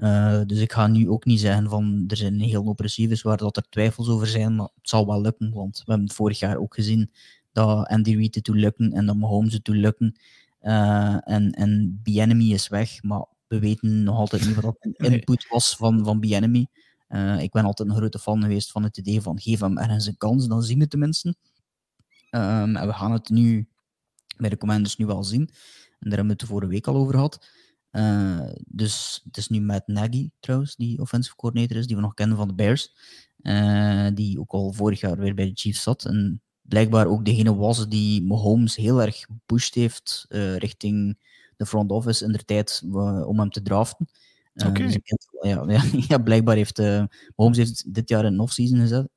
Eh, dus ik ga nu ook niet zeggen van er zijn een heel hoop receivers waar dat er twijfels over zijn, maar het zal wel lukken, want we hebben het vorig jaar ook gezien dat Andy Reid het toe lukken en dat Mahomes het toe lukken. Eh, en en Bienemy is weg, maar we weten nog altijd niet wat dat input was van, van Bienemy. Eh, ik ben altijd een grote fan geweest van het idee van geef hem ergens een kans, dan zien we het tenminste. Ehm, en we gaan het nu bij de Commanders nu wel zien. En daar hebben we het de vorige week al over gehad. Eh, dus het is nu met Nagy trouwens, die offensive coordinator is, die we nog kennen van de Bears. Eh, die ook al vorig jaar weer bij de Chiefs zat. En blijkbaar ook degene was die Mahomes heel erg gepusht heeft eh, richting de front office in de tijd om hem te draften. Dus ik ja, ja, ja, blijkbaar heeft Mahomes heeft dit jaar een offseason gezet,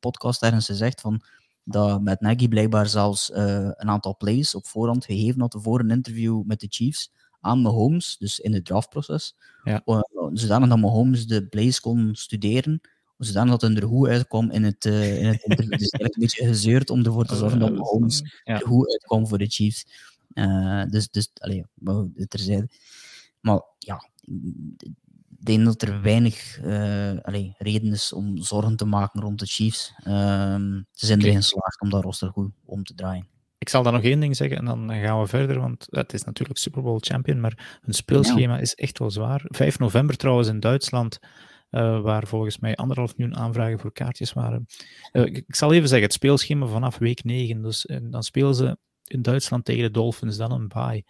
podcast ergens gezegd van dat met Nagy blijkbaar zelfs een aantal plays op voorhand gegeven had voor een interview met de Chiefs aan Mahomes, dus in het draftproces. Ja. Uh, zodanig dat Mahomes de plays kon studeren zodanig dat hij er goed uitkwam in het, uh, in het interview. dus eigenlijk een beetje gezeurd om ervoor te zorgen dat Mahomes ja. er goed uitkwam voor de Chiefs. Uh, dus, dus allee, terzijde. Maar ja, ik denk dat er weinig uh, allee, reden is om zorgen te maken rond de Chiefs. Uh, ze zijn erin geslaagd om dat roster goed om te draaien. Ik zal dan nog één ding zeggen en dan gaan we verder, want het is natuurlijk Super Bowl champion, maar hun speelschema ja. is echt wel zwaar. 5 november trouwens in Duitsland, uh, waar volgens mij anderhalf miljoen aanvragen voor kaartjes waren. Uh, ik zal even zeggen, het speelschema vanaf week 9, dus uh, dan spelen ze in Duitsland tegen de Dolphins, dan een bye.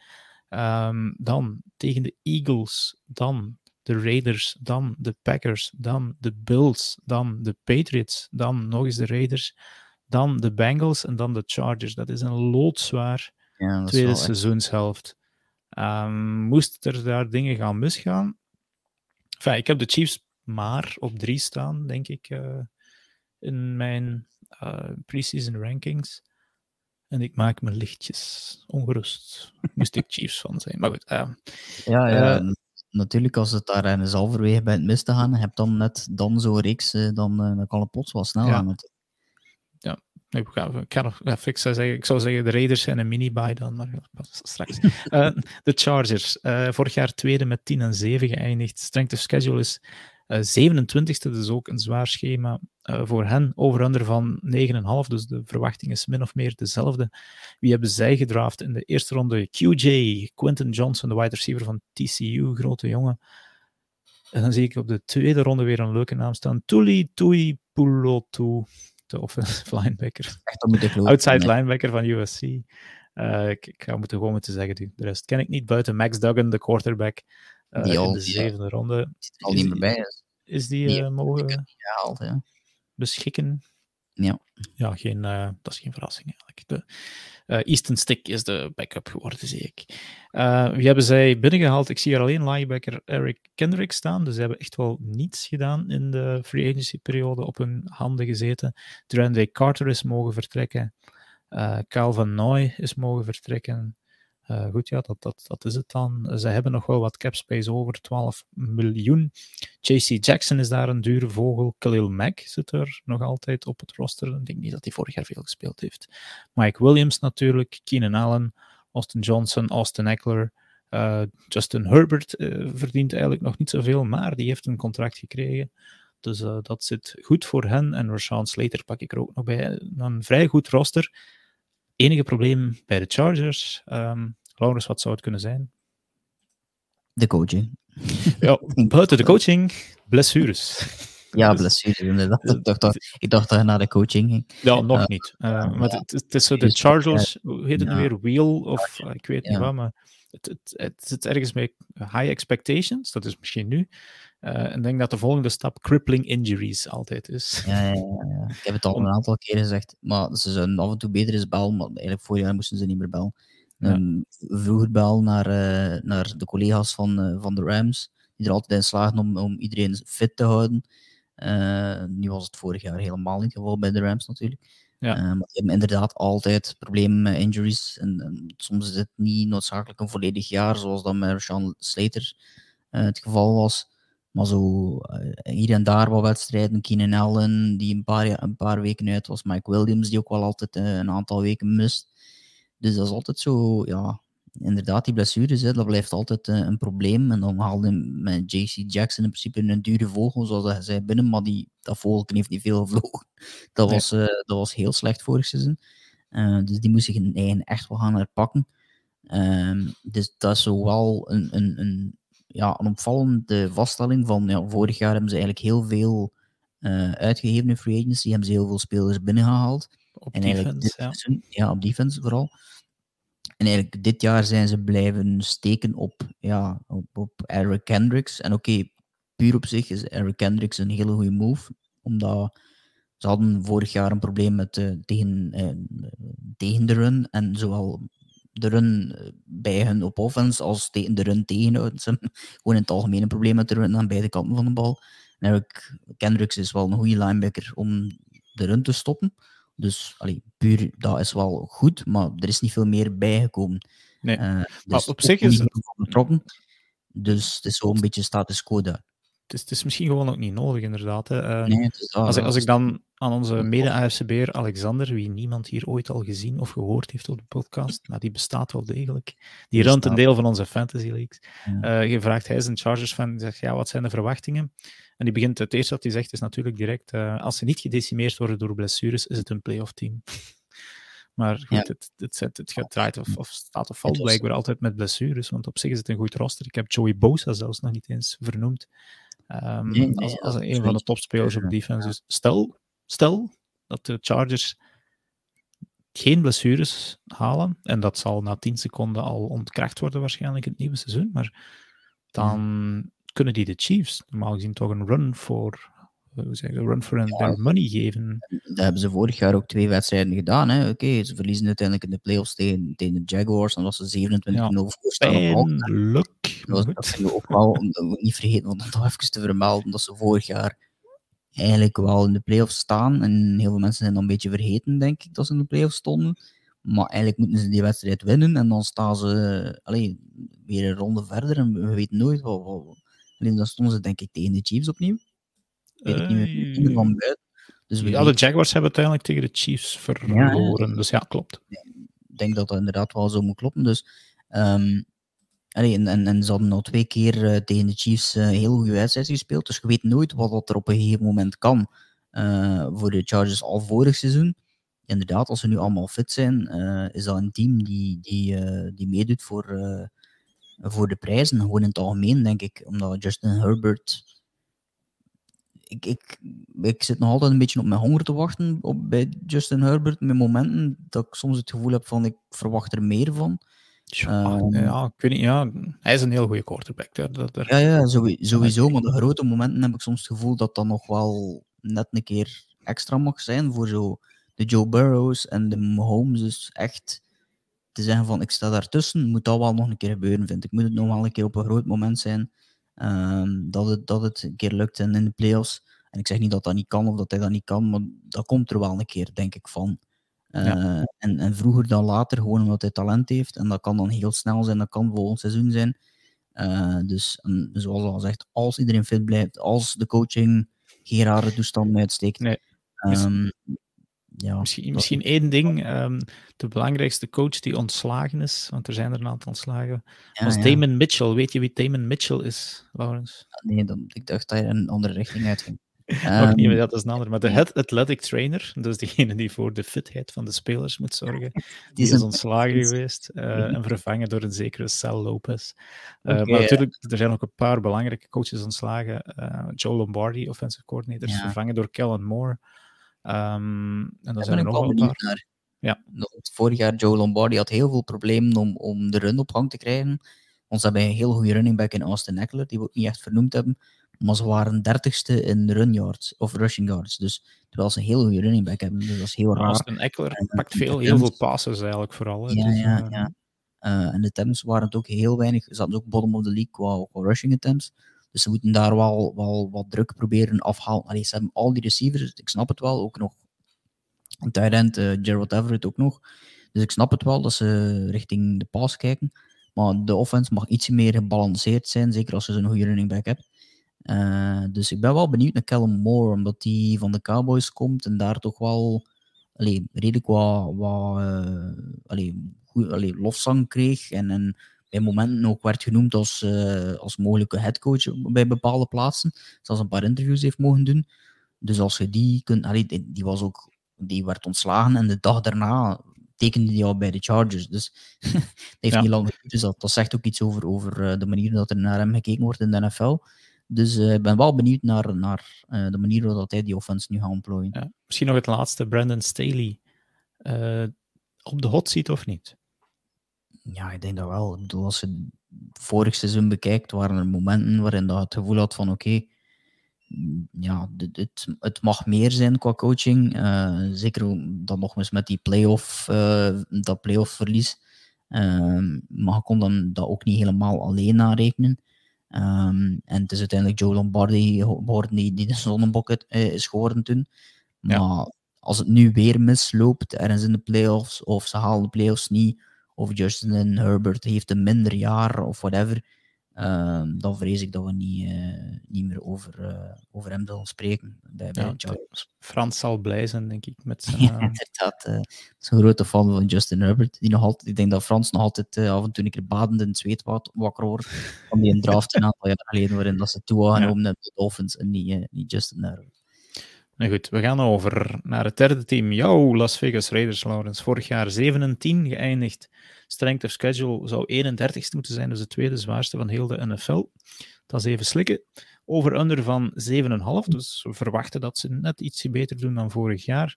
Um, dan tegen de Eagles, dan de Raiders, dan de Packers, dan de Bills, dan de Patriots, dan nog eens de Raiders, dan de Bengals en dan de Chargers. Dat is een loodzwaar ja, tweede seizoenshelft. Um, moest er daar dingen gaan misgaan? Enfin, ik heb de Chiefs maar op drie staan, denk ik, uh, in mijn uh, preseason rankings. En ik maak me lichtjes ongerust. Moest ik Chiefs van zijn. Maar goed. Uh, ja, ja natuurlijk, als het daar eens halverwege bij het mis te gaan, heb dan net dan zo'n reeks, dan, dan kan het plots wel snel ja. aan. Het. Ik ga, ik ga nog ik zou, zeggen, ik zou zeggen de Raiders zijn een mini-buy dan, maar straks. uh, de Chargers, uh, vorig jaar tweede met 10 en 7 geëindigd. Strength of schedule is uh, 27e, dus ook een zwaar schema voor hen. Over-under van 9,5, dus de verwachting is min of meer dezelfde. Wie hebben zij gedraft in de eerste ronde? QJ, Quentin Johnson, de wide receiver van TCU, grote jongen. En dan zie ik op de tweede ronde weer een leuke naam staan. Tuli Tui Pulotu de offensive linebacker. Outside linebacker van USC. Uh, ik, ik, ga moeten gewoon moeten zeggen, de rest ken ik niet buiten Max Duggan, de quarterback. Uh, die al, in de zevende ja. ronde. Zit al niet meer bij. Is, is die mogen gehaald, ja. beschikken? Ja. Ja, geen, dat is geen verrassing eigenlijk. De, uh, Easton Stick is de backup geworden, zie ik. Uh, wie hebben zij binnengehaald? Ik zie er alleen linebacker Eric Kendrick staan, dus ze hebben echt wel niets gedaan in de free agency periode op hun handen gezeten. Durande Carter is mogen vertrekken. Uh, Calvin Noy is mogen vertrekken. Uh, goed, ja, dat, dat, dat is het dan. Ze hebben nog wel wat cap space over, 12 miljoen. JC Jackson is daar een dure vogel. Khalil Mack zit er nog altijd op het roster. Ik denk niet dat hij vorig jaar veel gespeeld heeft. Mike Williams natuurlijk, Keenan Allen, Austin Johnson, Austin Eckler. Uh, Justin Herbert uh, verdient eigenlijk nog niet zoveel, maar die heeft een contract gekregen. Dus dat zit goed voor hen. En Rashawn Slater pak ik er ook nog bij. Een vrij goed roster enige probleem bij de Chargers, um, Laurens, wat zou het kunnen zijn? De coaching. Ja, buiten de coaching, blessures. Ja, blessures, inderdaad. Ik dacht, dat, ik dacht dat je naar de coaching ging. Ja, nog uh, niet. Uh, ja, maar het, het, is zo de Chargers, hoe heet het ja. weer? Wheel of ik weet niet wat, maar het, het, het zit ergens met high expectations, dat is misschien nu. Uh, en ik denk dat de volgende stap crippling injuries altijd is. Ja, ja, ja. ik heb het al een aantal keer gezegd, maar ze zouden af en toe beter eens bellen, maar eigenlijk vorig jaar moesten ze niet meer bellen. Um, vroeger bel naar, uh, naar de collega's van, uh, van de Rams, die er altijd in slagen om, om iedereen fit te houden. nu was het vorig jaar helemaal niet het geval bij de Rams natuurlijk. Ja. maar die hebben inderdaad altijd problemen met injuries. En, en, soms is het niet noodzakelijk een volledig jaar, zoals dat met Sean Slater het geval was. Maar zo uh, hier en daar wat wedstrijden. Keenan Allen, die een paar, een paar weken uit was. Mike Williams, die ook wel altijd uh, een aantal weken mist. Dus dat is altijd zo, ja, inderdaad, die blessures, hè, dat blijft altijd uh, een probleem. En dan haalde met JC Jackson in principe een dure vogel, zoals hij zei binnen. Maar die, dat vogel heeft niet veel gevlogen. Dat, was, dat was heel slecht vorig seizoen. dus die moest zich in eigen echt wel gaan herpakken. Ehm, dus dat is zo wel een, een, een ja, een opvallende vaststelling van ja, vorig jaar hebben ze eigenlijk heel veel uh, uitgegeven in free agency, hebben ze heel veel spelers binnengehaald. Op en defense, ja. Seizoen, ja. op defense vooral. En eigenlijk dit jaar zijn ze blijven steken op, ja, op, op Eric Kendricks. En oké, okay, puur op zich is Eric Kendricks een hele goede move, omdat ze hadden vorig jaar een probleem met, uh, tegen, uh, tegen de run. En zowel de run eh, bij hun op offense als de run tegenhouden. Ze hebben gewoon in het algemeen een probleem met de run aan beide kanten van de bal. En Eric Kendricks is wel een goede linebacker om de run te stoppen. Dus allee, puur, dat is wel goed, maar er is niet veel meer bijgekomen. Nee, uh, dus maar op zich is het... Betrokken, dus het is zo een beetje status quo daar. Het, is, het is misschien gewoon ook niet nodig, inderdaad. Hè. Nee, het is dat, als, ik- als ik dan aan onze mede-AFCB'er Alexander, wie niemand hier ooit al gezien of gehoord heeft op de podcast, maar die bestaat wel degelijk. Die runt een deel van onze Fantasy Leagues. Ja. Eh, je vraagt, hij is een Chargers-fan, die zegt, ja, wat zijn de verwachtingen? En die begint, het eerste wat hij zegt is natuurlijk direct, eh, als ze niet gedecimeerd worden door blessures, is het een playoff team. Maar goed, Ja. het, het, het, het gaat- draait of, of staat of valt blijkbaar altijd met blessures, want op zich is het een goed roster. Ik heb Joey Bosa zelfs nog niet eens vernoemd. Ehm, Nee, nee, als, een van de topspelers op ja. defense. Dus stel, stel dat de Chargers geen blessures halen, en dat zal na 10 seconden al ontkracht worden waarschijnlijk in het nieuwe seizoen, maar dan kunnen die de Chiefs normaal gezien toch een run voor, eh, hoe zeg run for Ja. their money geven. Dat hebben ze vorig jaar ook twee wedstrijden gedaan. hè. Oké, ze verliezen uiteindelijk in de playoffs tegen, tegen de Jaguars. Dan was ze 27-0 voor staan op Hawks. Pijnlijk. Dat, maar dat goed. kunnen we ook wel dat moet niet vergeten, want nog even te vermelden dat ze vorig jaar eigenlijk wel in de playoffs staan. En heel veel mensen zijn dan een beetje vergeten, denk ik, dat ze in de playoffs stonden. Maar eigenlijk moeten ze die wedstrijd winnen en dan staan ze allee, weer een ronde verder en we weten nooit wat. wat alleen dan stonden ze denk ik tegen de Chiefs opnieuw. Weet ik niet meer, van buiten. Dus Ja, de Jaguars hebben uiteindelijk tegen de Chiefs verloren. Dus ja, klopt. ik denk dat dat inderdaad wel zo moet kloppen. Dus, ehm, en, en, ze hadden al twee keer eh, tegen de Chiefs eh, een heel goede wedstrijd gespeeld. Dus je weet nooit wat dat er op een gegeven moment kan eh, voor de Chargers al vorig seizoen. Inderdaad, als ze nu allemaal fit zijn, is dat een team die, die, die meedoet voor, voor de prijzen. Gewoon in het algemeen, denk ik. Omdat Justin Herbert. Ik, ik, ik zit nog altijd een beetje op mijn honger te wachten op, bij Justin Herbert. Met momenten dat ik soms het gevoel heb van ik verwacht er meer van. Ja, Ehm. ja, ik weet niet. Ja, hij is een heel goede quarterback. Ja, ja sowie- sowieso. Maar de grote momenten heb ik soms het gevoel dat dat nog wel net een keer extra mag zijn voor zo de Joe Burrows en de Mahomes. Dus echt te zeggen van ik sta daartussen, moet dat wel nog een keer gebeuren, vind ik. Moet het nog wel een keer op een groot moment zijn ehm, dat, het, dat het een keer lukt en in de playoffs. En ik zeg niet dat dat niet kan of dat hij dat niet kan, maar dat komt er wel een keer, denk ik, van. Eh, en, en vroeger dan later, gewoon omdat hij talent heeft. En dat kan dan heel snel zijn, dat kan volgend seizoen zijn. Eh, dus en zoals al gezegd, als iedereen fit blijft, als de coaching geen rare toestanden uitsteekt. Nee. ehm, ja, Misschien, misschien één ding. ehm, de belangrijkste coach die ontslagen is, want er zijn er een aantal ontslagen, ja, was ja. Damon Mitchell. Weet je wie Damon Mitchell is, Laurens? Nee, dan, ik dacht dat je een andere richting uitging. Nog Ehm, niet, maar dat is een ander. Maar de head athletic trainer, dus degene die voor de fitheid van de spelers moet zorgen, die is ontslagen geweest eh, en vervangen door een zekere Sal Lopez. Eh, maar natuurlijk, er zijn ook een paar belangrijke coaches ontslagen. Eh, Joe Lombardi, offensive coordinator, Ja. vervangen door Kellen Moore. Ehm, en dan zijn er nog een paar. naar. Ja. Vorig jaar Joe Lombardi had heel veel problemen om, om de run op gang te krijgen. Ze hebben een heel goede running back in Austin Eckler, die we ook niet echt vernoemd hebben. Maar ze waren dertigste in run yards, of rushing yards. Dus terwijl ze een heel goede running back hebben. Dus dat is heel raar. Austin Eckler En- pakt veel, heel veel passes eigenlijk vooral. hè. Ja, Dus, ja, eh, ja. Eh, en de attempts waren het ook heel weinig. Ze hadden ook bottom of the league qua, qua rushing attempts. Dus ze moeten daar wel, wel wat druk proberen afhalen. Allee, ze hebben al die receivers, ik snap het wel. Ook nog een tight end, eh, Gerald Everett ook nog. Dus ik snap het wel dat ze richting de pass kijken. Maar de offense mag iets meer gebalanceerd zijn, zeker als je zo'n goede running back hebt. Eh, dus ik ben wel benieuwd naar Callum Moore, omdat die van de Cowboys komt en daar toch wel allee, redelijk wat, wat eh, allee, goed, allee, lofzang kreeg. En, en bij momenten ook werd genoemd als, eh, als mogelijke headcoach bij bepaalde plaatsen. Zelfs een paar interviews heeft mogen doen. Dus als je die kunt... Allee, die, die was ook... Die werd ontslagen en de dag daarna tekende hij al bij de Chargers. Dus dat heeft Ja. niet lang geduurd. Dus dat, dat zegt ook iets over, over eh, de manier dat er naar hem gekeken wordt in de NFL. Dus eh, ik ben wel benieuwd naar, naar eh, de manier waarop hij die offense nu gaat ontplooien. ja. Misschien nog het laatste, Brandon Staley. Eh, op de hot seat of niet? Ja, ik denk dat wel. Ik bedoel, als je vorig seizoen bekijkt, waren er momenten waarin dat het gevoel had van oké, ja, het, het mag meer zijn qua coaching. Zeker dan nog eens met die playoff, eh dat playoff verlies. Maar je kon dan dat ook niet helemaal alleen narekenen. Ehm, en het is uiteindelijk Joe Lombardi geworden die, die de zonnebok eh, is geworden toen. Ja. Maar als het nu weer misloopt, ergens in de playoffs, of ze halen de playoffs niet, of Justin Herbert heeft een minder jaar, of whatever, ehm, dan vrees ik dat we niet, eh, niet meer over, eh, over hem zullen spreken bij, bij Ja. Frans zal blij zijn, denk ik, met zijn... Ja, eh, inderdaad. een grote fan van Justin Herbert. Die nog altijd, ik denk dat Frans nog altijd af en toe een keer badend in het zweet wakker wordt. Van die een draft een aantal jaar geleden, waarin dat ze toe genomen hebben de Dolphins en niet, niet Justin Herbert. Nou goed, we gaan over naar het derde team. Jouw Las Vegas Raiders, Laurens. Vorig jaar 7 en 10 geëindigd. Strength of schedule zou 31ste moeten zijn, dus de tweede zwaarste van heel de NFL. Dat is even slikken. Over-under van 7,5, dus we verwachten dat ze net ietsje beter doen dan vorig jaar.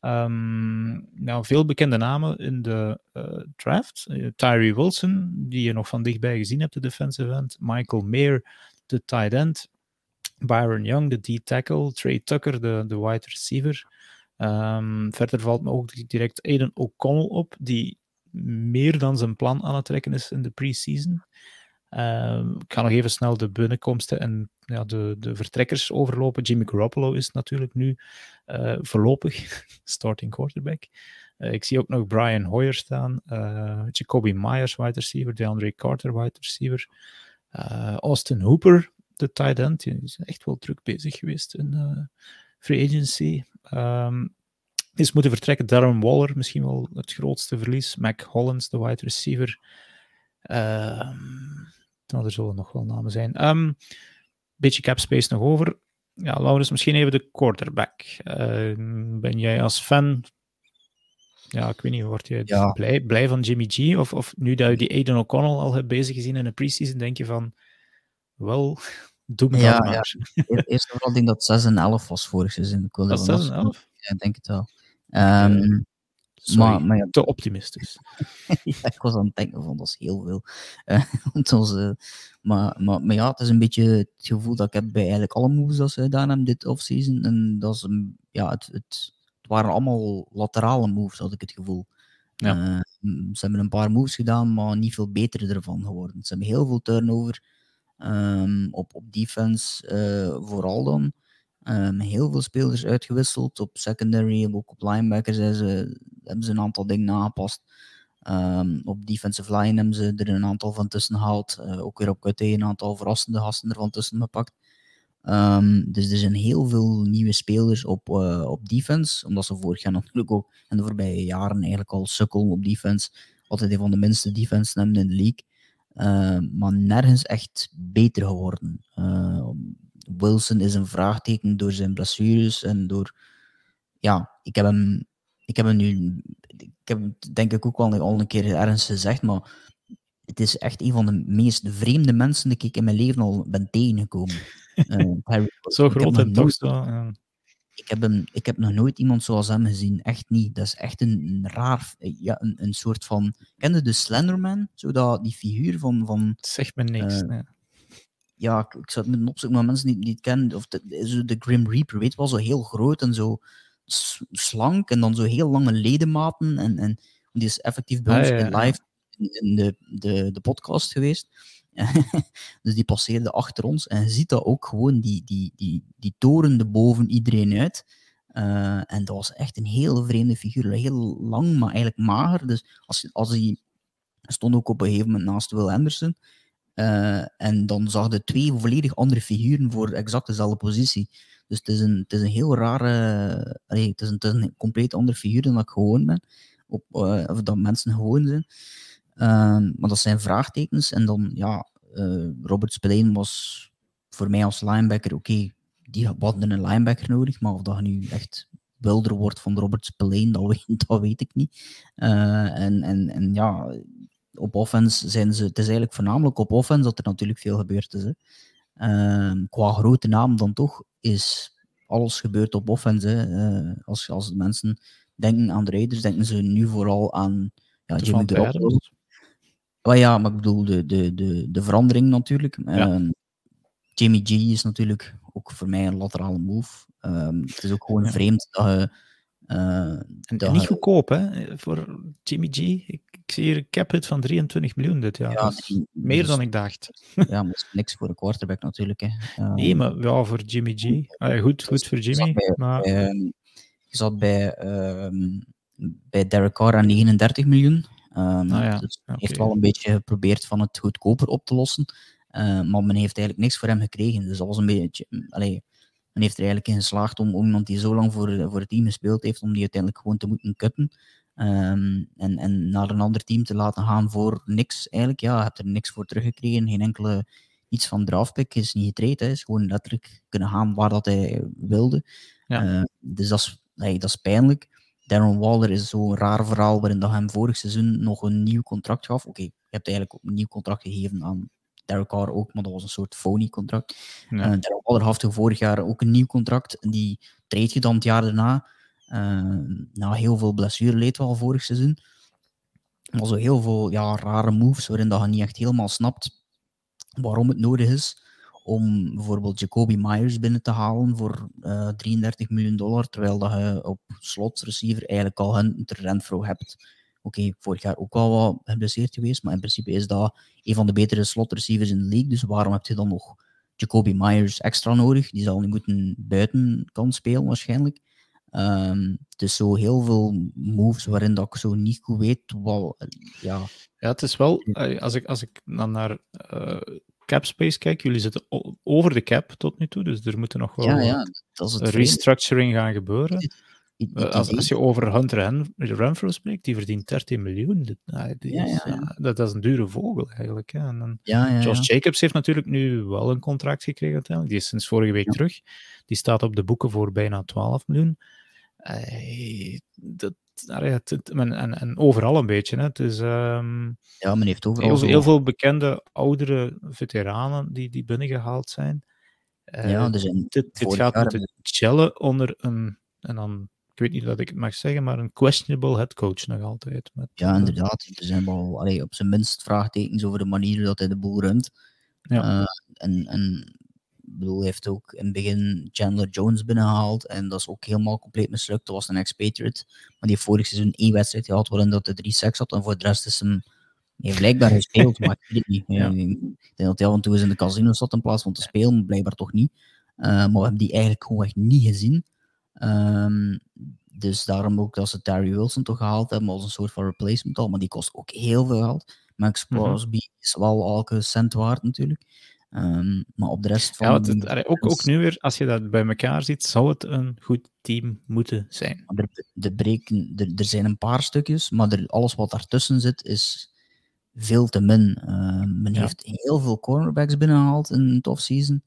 Ehm, nou, veel bekende namen in de eh, draft. Eh, Tyree Wilson, die je nog van dichtbij gezien hebt, de defensive end. Michael Mayer, de tight end. Byron Young, de D-tackle. Trey Tucker, de, de wide receiver. Ehm, verder valt me ook direct Aiden O'Connell op, die meer dan zijn plan aan het trekken is in de pre-season. Ehm, ik ga nog even snel de binnenkomsten en ja, de, de vertrekkers overlopen. Jimmy Garoppolo is natuurlijk nu eh, voorlopig starting quarterback. Eh, ik zie ook nog Brian Hoyer staan, eh, Jacoby Myers, wide receiver, DeAndre Carter, wide receiver, Austin Hooper, de tight end, die is echt wel druk bezig geweest in eh, free agency. Ehm, is moeten vertrekken. Darren Waller, misschien wel het grootste verlies. Mac Hollins, de wide receiver. Ehm, nou, er zullen nog wel namen zijn. Ehm beetje cap space nog over. Ja, Laurens, misschien even de quarterback. Ben jij als fan... Ja, ik weet niet, word je Ja. blij, blij van Jimmy G? Of, of nu dat je die Aiden O'Connell al hebt bezig gezien in de preseason, denk je van... Wel, doe me Ja, dat maar. E- Eerst en vooral, ik denk dat 6 en 11 was vorig seizoen. Ik Dat is wel 6 en nog- 11? Ja, ik denk het wel. Ehm, Sorry, maar, maar ja, te optimistisch. Ja, ik was aan het denken van dat is heel veel. Eh, want ons, eh, maar, maar, maar ja, het is een beetje het gevoel dat ik heb bij eigenlijk alle moves dat ze gedaan hebben dit offseason. En dat is een, ja, het, het, het waren allemaal laterale moves, had ik het gevoel. Ja. Eh, ze hebben een paar moves gedaan, maar niet veel beter ervan geworden. Ze hebben heel veel turnover ehm, op, op defense, eh, vooral dan. Ehm, heel veel spelers uitgewisseld op secondary, ook op linebackers ze, hebben ze een aantal dingen aangepast. Ehm, op defensive line hebben ze er een aantal van tussen gehaald. Eh, ook weer op QT een aantal verrassende gasten ervan tussen gepakt. Ehm, dus er zijn heel veel nieuwe spelers op, eh, op defense. Omdat ze vorig jaar natuurlijk ook in de voorbije jaren eigenlijk al sukkel op defense. Altijd een van de minste defense hebben in de league. Ehm, maar nergens echt beter geworden. Ehm, Wilson is een vraagteken door zijn blessures en door. Ja, ik heb hem, ik heb hem nu. Ik heb denk ik ook wel al een keer ergens gezegd, maar het is echt een van de meest vreemde mensen die ik in mijn leven al ben tegengekomen. Eh, Harry Wilson. Zo groot en toch zo... ja. Ik heb, hem, ik heb nog nooit iemand zoals hem gezien. Echt niet. Dat is echt een, een raar, ja, een, een soort van. Kende de Slenderman? Zo dat, die figuur van. van zegt me niks. Eh, nee. ja, ik, ik zou het moeten opzoeken, maar mensen die het niet kennen. Of de, zo de Grim Reaper, weet je wel, zo heel groot en zo slank. En dan zo heel lange ledematen. En, en die is effectief bij Ah, ons ja, live in, in de, de, de podcast geweest. dus die passeerde achter ons. En ziet dat ook gewoon, die, die, die, die torende boven iedereen uit. Eh, en dat was echt een heel vreemde figuur. Heel lang, maar eigenlijk mager. Dus als, als hij stond ook op een gegeven moment naast Will Anderson. Eh, en dan zag je twee volledig andere figuren voor exact dezelfde positie. Dus het is een, het is een heel rare. allee, het, is een, het is een compleet andere figuur dan ik gewoon ben. Op, eh, of dat mensen gewoon zijn. Ehm, maar dat zijn vraagtekens. En dan, ja, eh, Robert Spillane was voor mij als linebacker, oké, die hadden een linebacker nodig, maar of dat nu echt wilder wordt van Robert Spillane, dat weet, dat weet ik niet. Eh, en, en, en ja, op offense zijn ze, het is eigenlijk voornamelijk op offense dat er natuurlijk veel gebeurd is. Hè. Ehm, qua grote naam dan toch is alles gebeurd op offense. Hè. Eh, als, als mensen denken aan de Raiders, denken ze nu vooral aan ja, Jimmy Garoppolo. Maar ja, maar ik bedoel de, de, de, de verandering natuurlijk. Ja. Ehm, Jimmy G is natuurlijk ook voor mij een laterale move. Ehm, het is ook gewoon Ja. vreemd dat je... eh, En, dat en niet je- goedkoop, hè, voor Jimmy G. Ik, ik zie hier een cap hit van 23 miljoen dit jaar. Ja, Dat is nee, meer dus- dan ik dacht. Ja, maar dat is niks voor een quarterback natuurlijk. Hè. Ehm, Nee, maar ja, voor Jimmy G. Ah, goed, goed voor Jimmy. bij- Maar je zat bij, bij Derek Carr aan 39 miljoen. Ehm, ja, dus oké. heeft wel een beetje geprobeerd van het goedkoper op te lossen. Eh, maar men heeft eigenlijk niks voor hem gekregen. Dus dat was een beetje. Allee, men heeft er eigenlijk in geslaagd om, om iemand die zo lang voor, voor het team gespeeld heeft, om die uiteindelijk gewoon te moeten kutten. Ehm, en, en naar een ander team te laten gaan voor niks eigenlijk. Ja, je hebt er niks voor teruggekregen. Geen enkele iets van draftpick is niet getraind. Hij is gewoon letterlijk kunnen gaan waar dat hij wilde. Ja. Dus dat is, nee, dat is pijnlijk. Darren Waller is zo'n raar verhaal waarin dat hem vorig seizoen nog een nieuw contract gaf. Oké, je hebt eigenlijk ook een nieuw contract gegeven aan Derek Carr ook, maar dat was een soort phony contract. Ja. Uh, Darren Waller had vorig jaar ook een nieuw contract. En die treedt je dan het jaar daarna. Uh, na heel veel blessure leed wel vorig seizoen. Maar zo heel veel ja, rare moves waarin dat je niet echt helemaal snapt waarom het nodig is om bijvoorbeeld Jacoby Myers binnen te halen voor uh, 33 miljoen dollar, terwijl dat je op slot receiver eigenlijk al Hunter Renfro hebt. Oké, vorig jaar ook al wat geblesseerd geweest, maar in principe is dat een van de betere slot receivers in de league, dus waarom heb je dan nog Jacoby Myers extra nodig? Die zal niet moeten buitenkant spelen waarschijnlijk. Um, dus zo heel veel moves waarin dat ik zo niet goed weet wat, ja. Ja, het is wel, als ik, als ik dan naar uh, cap space kijk, jullie zitten over de cap tot nu toe, dus er moeten nog wel ja, ja, dat is het restructuring gaan gebeuren. Het, als, als je over Hunter Renfro spreekt, die verdient 13 miljoen. Die, die ja, is, ja, dat, dat, is een dure vogel eigenlijk. Hè. En dan, ja, Josh Jacobs heeft natuurlijk nu wel een contract gekregen uiteindelijk. Die is sinds vorige week terug. Die staat op de boeken voor bijna 12 miljoen. Uh, dat, en, en, en, overal een beetje. Hè. Het is, um, ja, men heeft overal heel, veel bekende oudere veteranen die, die binnengehaald zijn. Uh, ja, dit, dit gaat moeten chellen onder een, en dan, ik weet niet dat ik het mag zeggen, maar een questionable headcoach nog altijd. Met, ja, inderdaad. Er zijn wel allee, op zijn minst vraagtekens over de manier dat hij de boel runt. Ja. Uh, en, en bedoel, hij heeft ook in het begin Chandler Jones binnengehaald en dat is ook helemaal compleet mislukt. Dat was een expatriate, maar die heeft vorig seizoen één wedstrijd gehad waarin dat de drie seks had en voor de rest is hem hij heeft blijkbaar gespeeld, maar ik weet het niet. Ja. Ik denk dat hij af en toe eens in de casino zat in plaats van te spelen, maar blijkbaar toch niet. Uh, maar we hebben die eigenlijk gewoon echt niet gezien. Um, dus daarom ook dat ze Terry Wilson toch gehaald hebben als een soort van replacement al, maar die kost ook heel veel geld. Max Crosby mm -hmm. is wel elke cent waard natuurlijk. Um, maar op de rest van. Ja, het, ook, ook nu weer, als je dat bij elkaar ziet, zou het een goed team moeten zijn. Er, de breken, er, er zijn een paar stukjes, maar er, alles wat daartussen zit is veel te min. Uh, men Ja. heeft heel veel cornerbacks binnengehaald in het offseason.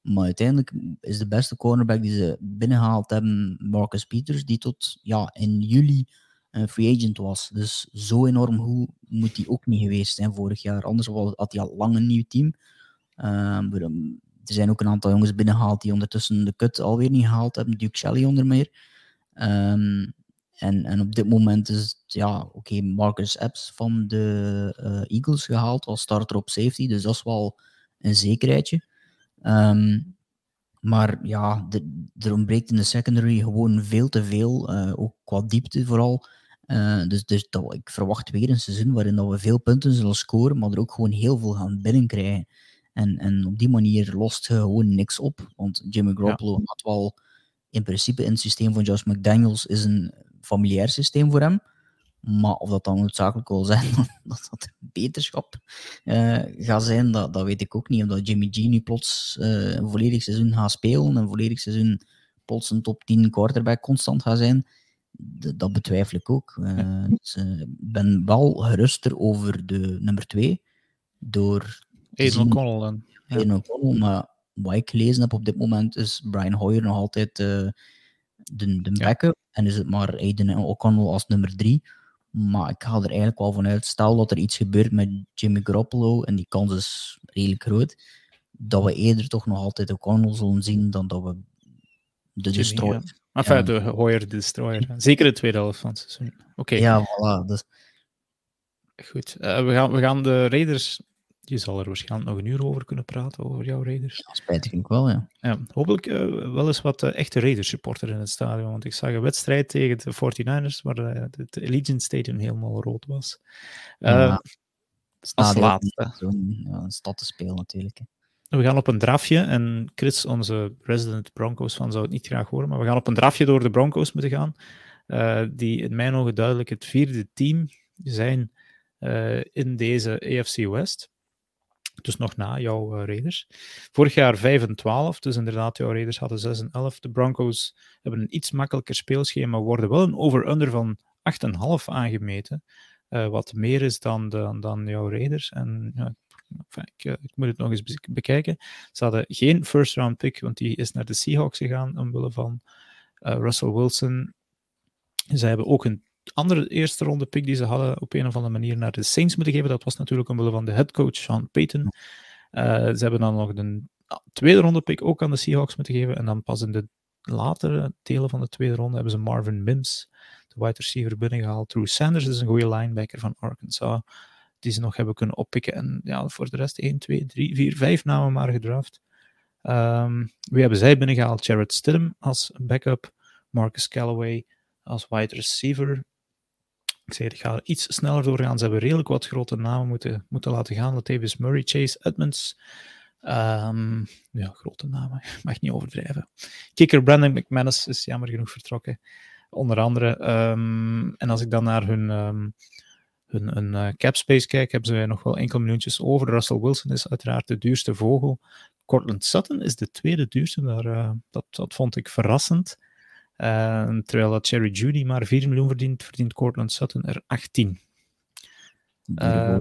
Maar uiteindelijk is de beste cornerback die ze binnengehaald hebben Marcus Peters, die tot ja, in juli een free agent was. Dus zo enorm goed moet hij ook niet geweest zijn vorig jaar. Anders had hij al lang een nieuw team. Um, er zijn ook een aantal jongens binnengehaald die ondertussen de cut alweer niet gehaald hebben. Duke Shelley onder meer. Um, en, en op dit moment is het, ja, oké, Marcus Epps van de uh, Eagles gehaald als starter op safety. Dus dat is wel een zekerheidje. Maar ja, de, er ontbreekt in de secondary gewoon veel te veel. Uh, ook qua diepte vooral. Uh, dus dus ik verwacht weer een seizoen waarin dat we veel punten zullen scoren, maar er ook gewoon heel veel gaan binnenkrijgen. En, en op die manier lost je gewoon niks op. Want Jimmy Garoppolo ja. had wel in principe in het systeem van Josh McDaniels is een familiair systeem voor hem. Maar of dat dan noodzakelijk wil zijn dat dat beterschap uh, gaat zijn, dat, dat weet ik ook niet. Omdat Jimmy G nu plots uh, een volledig seizoen gaat spelen, een volledig seizoen plots een top 10 quarterback constant gaat zijn, dat betwijfel ik ook. Uh, dus, ik ben wel geruster over de nummer 2 door Aiden O'Connell dan. Aiden ja. O'Connell, maar wat ik gelezen heb op dit moment is Brian Hoyer nog altijd uh, de, de backup. Ja. En is het maar Aiden O'Connell als nummer 3. Maar ik ga er eigenlijk wel vanuit, stel dat er iets gebeurt met Jimmy Garoppolo, en die kans is redelijk groot, dat we eerder toch nog altijd O'Connell zullen zien dan dat we de Jimmy, Destroyer. Ja. Enfin, ja. de Hoyer Destroyer. Zeker de tweede helft van het seizoen. Oké. Okay. Ja, voilà. Dus... Goed. Uh, we, gaan, we gaan de Raiders je zal er waarschijnlijk nog een uur over kunnen praten, over jouw Raiders. Ja, spijtig ik wel, ja. ja hopelijk uh, wel eens wat uh, echte Raiders supporter in het stadion, want ik zag een wedstrijd tegen de 49ers waar uh, het Allegiant Stadium helemaal rood was. Ja, als laatste. Ja, een stad te spelen natuurlijk. We gaan op een drafje, en Chris, onze resident Broncos van, zou het niet graag horen, maar we gaan op een drafje door de Broncos moeten gaan, die in mijn ogen duidelijk het vierde team zijn in deze AFC West. Dus nog na jouw uh, Raiders. Vorig jaar 5 en 12, dus inderdaad, jouw Raiders hadden 6 en 11. De Broncos hebben een iets makkelijker speelschema, worden wel een over-under van 8,5 aangemeten. Uh, wat meer is dan, de, dan jouw Raiders. En ja, ik, uh, ik, moet het nog eens bekijken. Ze hadden geen first round pick, want die is naar de Seahawks gegaan omwille van Russell Wilson. Ze hebben ook een andere eerste ronde pick die ze hadden op een of andere manier naar de Saints moeten geven. Dat was natuurlijk omwille van de headcoach Sean Payton. Uh, ze hebben dan nog de tweede ronde pick ook aan de Seahawks moeten geven. En dan pas in de latere delen van de tweede ronde hebben ze Marvin Mims, de wide receiver, binnengehaald. Drew Sanders is een goede linebacker van Arkansas, die ze nog hebben kunnen oppikken. En ja, voor de rest 1, 2, 3, 4, 5 namen maar gedraft. Um, wie hebben zij binnengehaald? Jared Stidham als backup, Marcus Callaway als wide receiver, ik zei, ik ga er iets sneller doorgaan. Ze hebben redelijk wat grote namen moeten, moeten laten gaan. Latavius Murray, Chase Edmonds. Um, ja, grote namen. Mag niet overdrijven. Kicker Brandon McManus is jammer genoeg vertrokken. Onder andere. Um, en als ik dan naar hun, um, hun, hun space kijk, hebben ze nog wel enkele minuutjes over. Russell Wilson is uiteraard de duurste vogel. Cortland Sutton is de tweede duurste. Daar, uh, dat, dat vond ik verrassend. Uh, terwijl dat Cherry Judy maar 4 miljoen verdient, verdient Cortland Sutton er 18. Uh,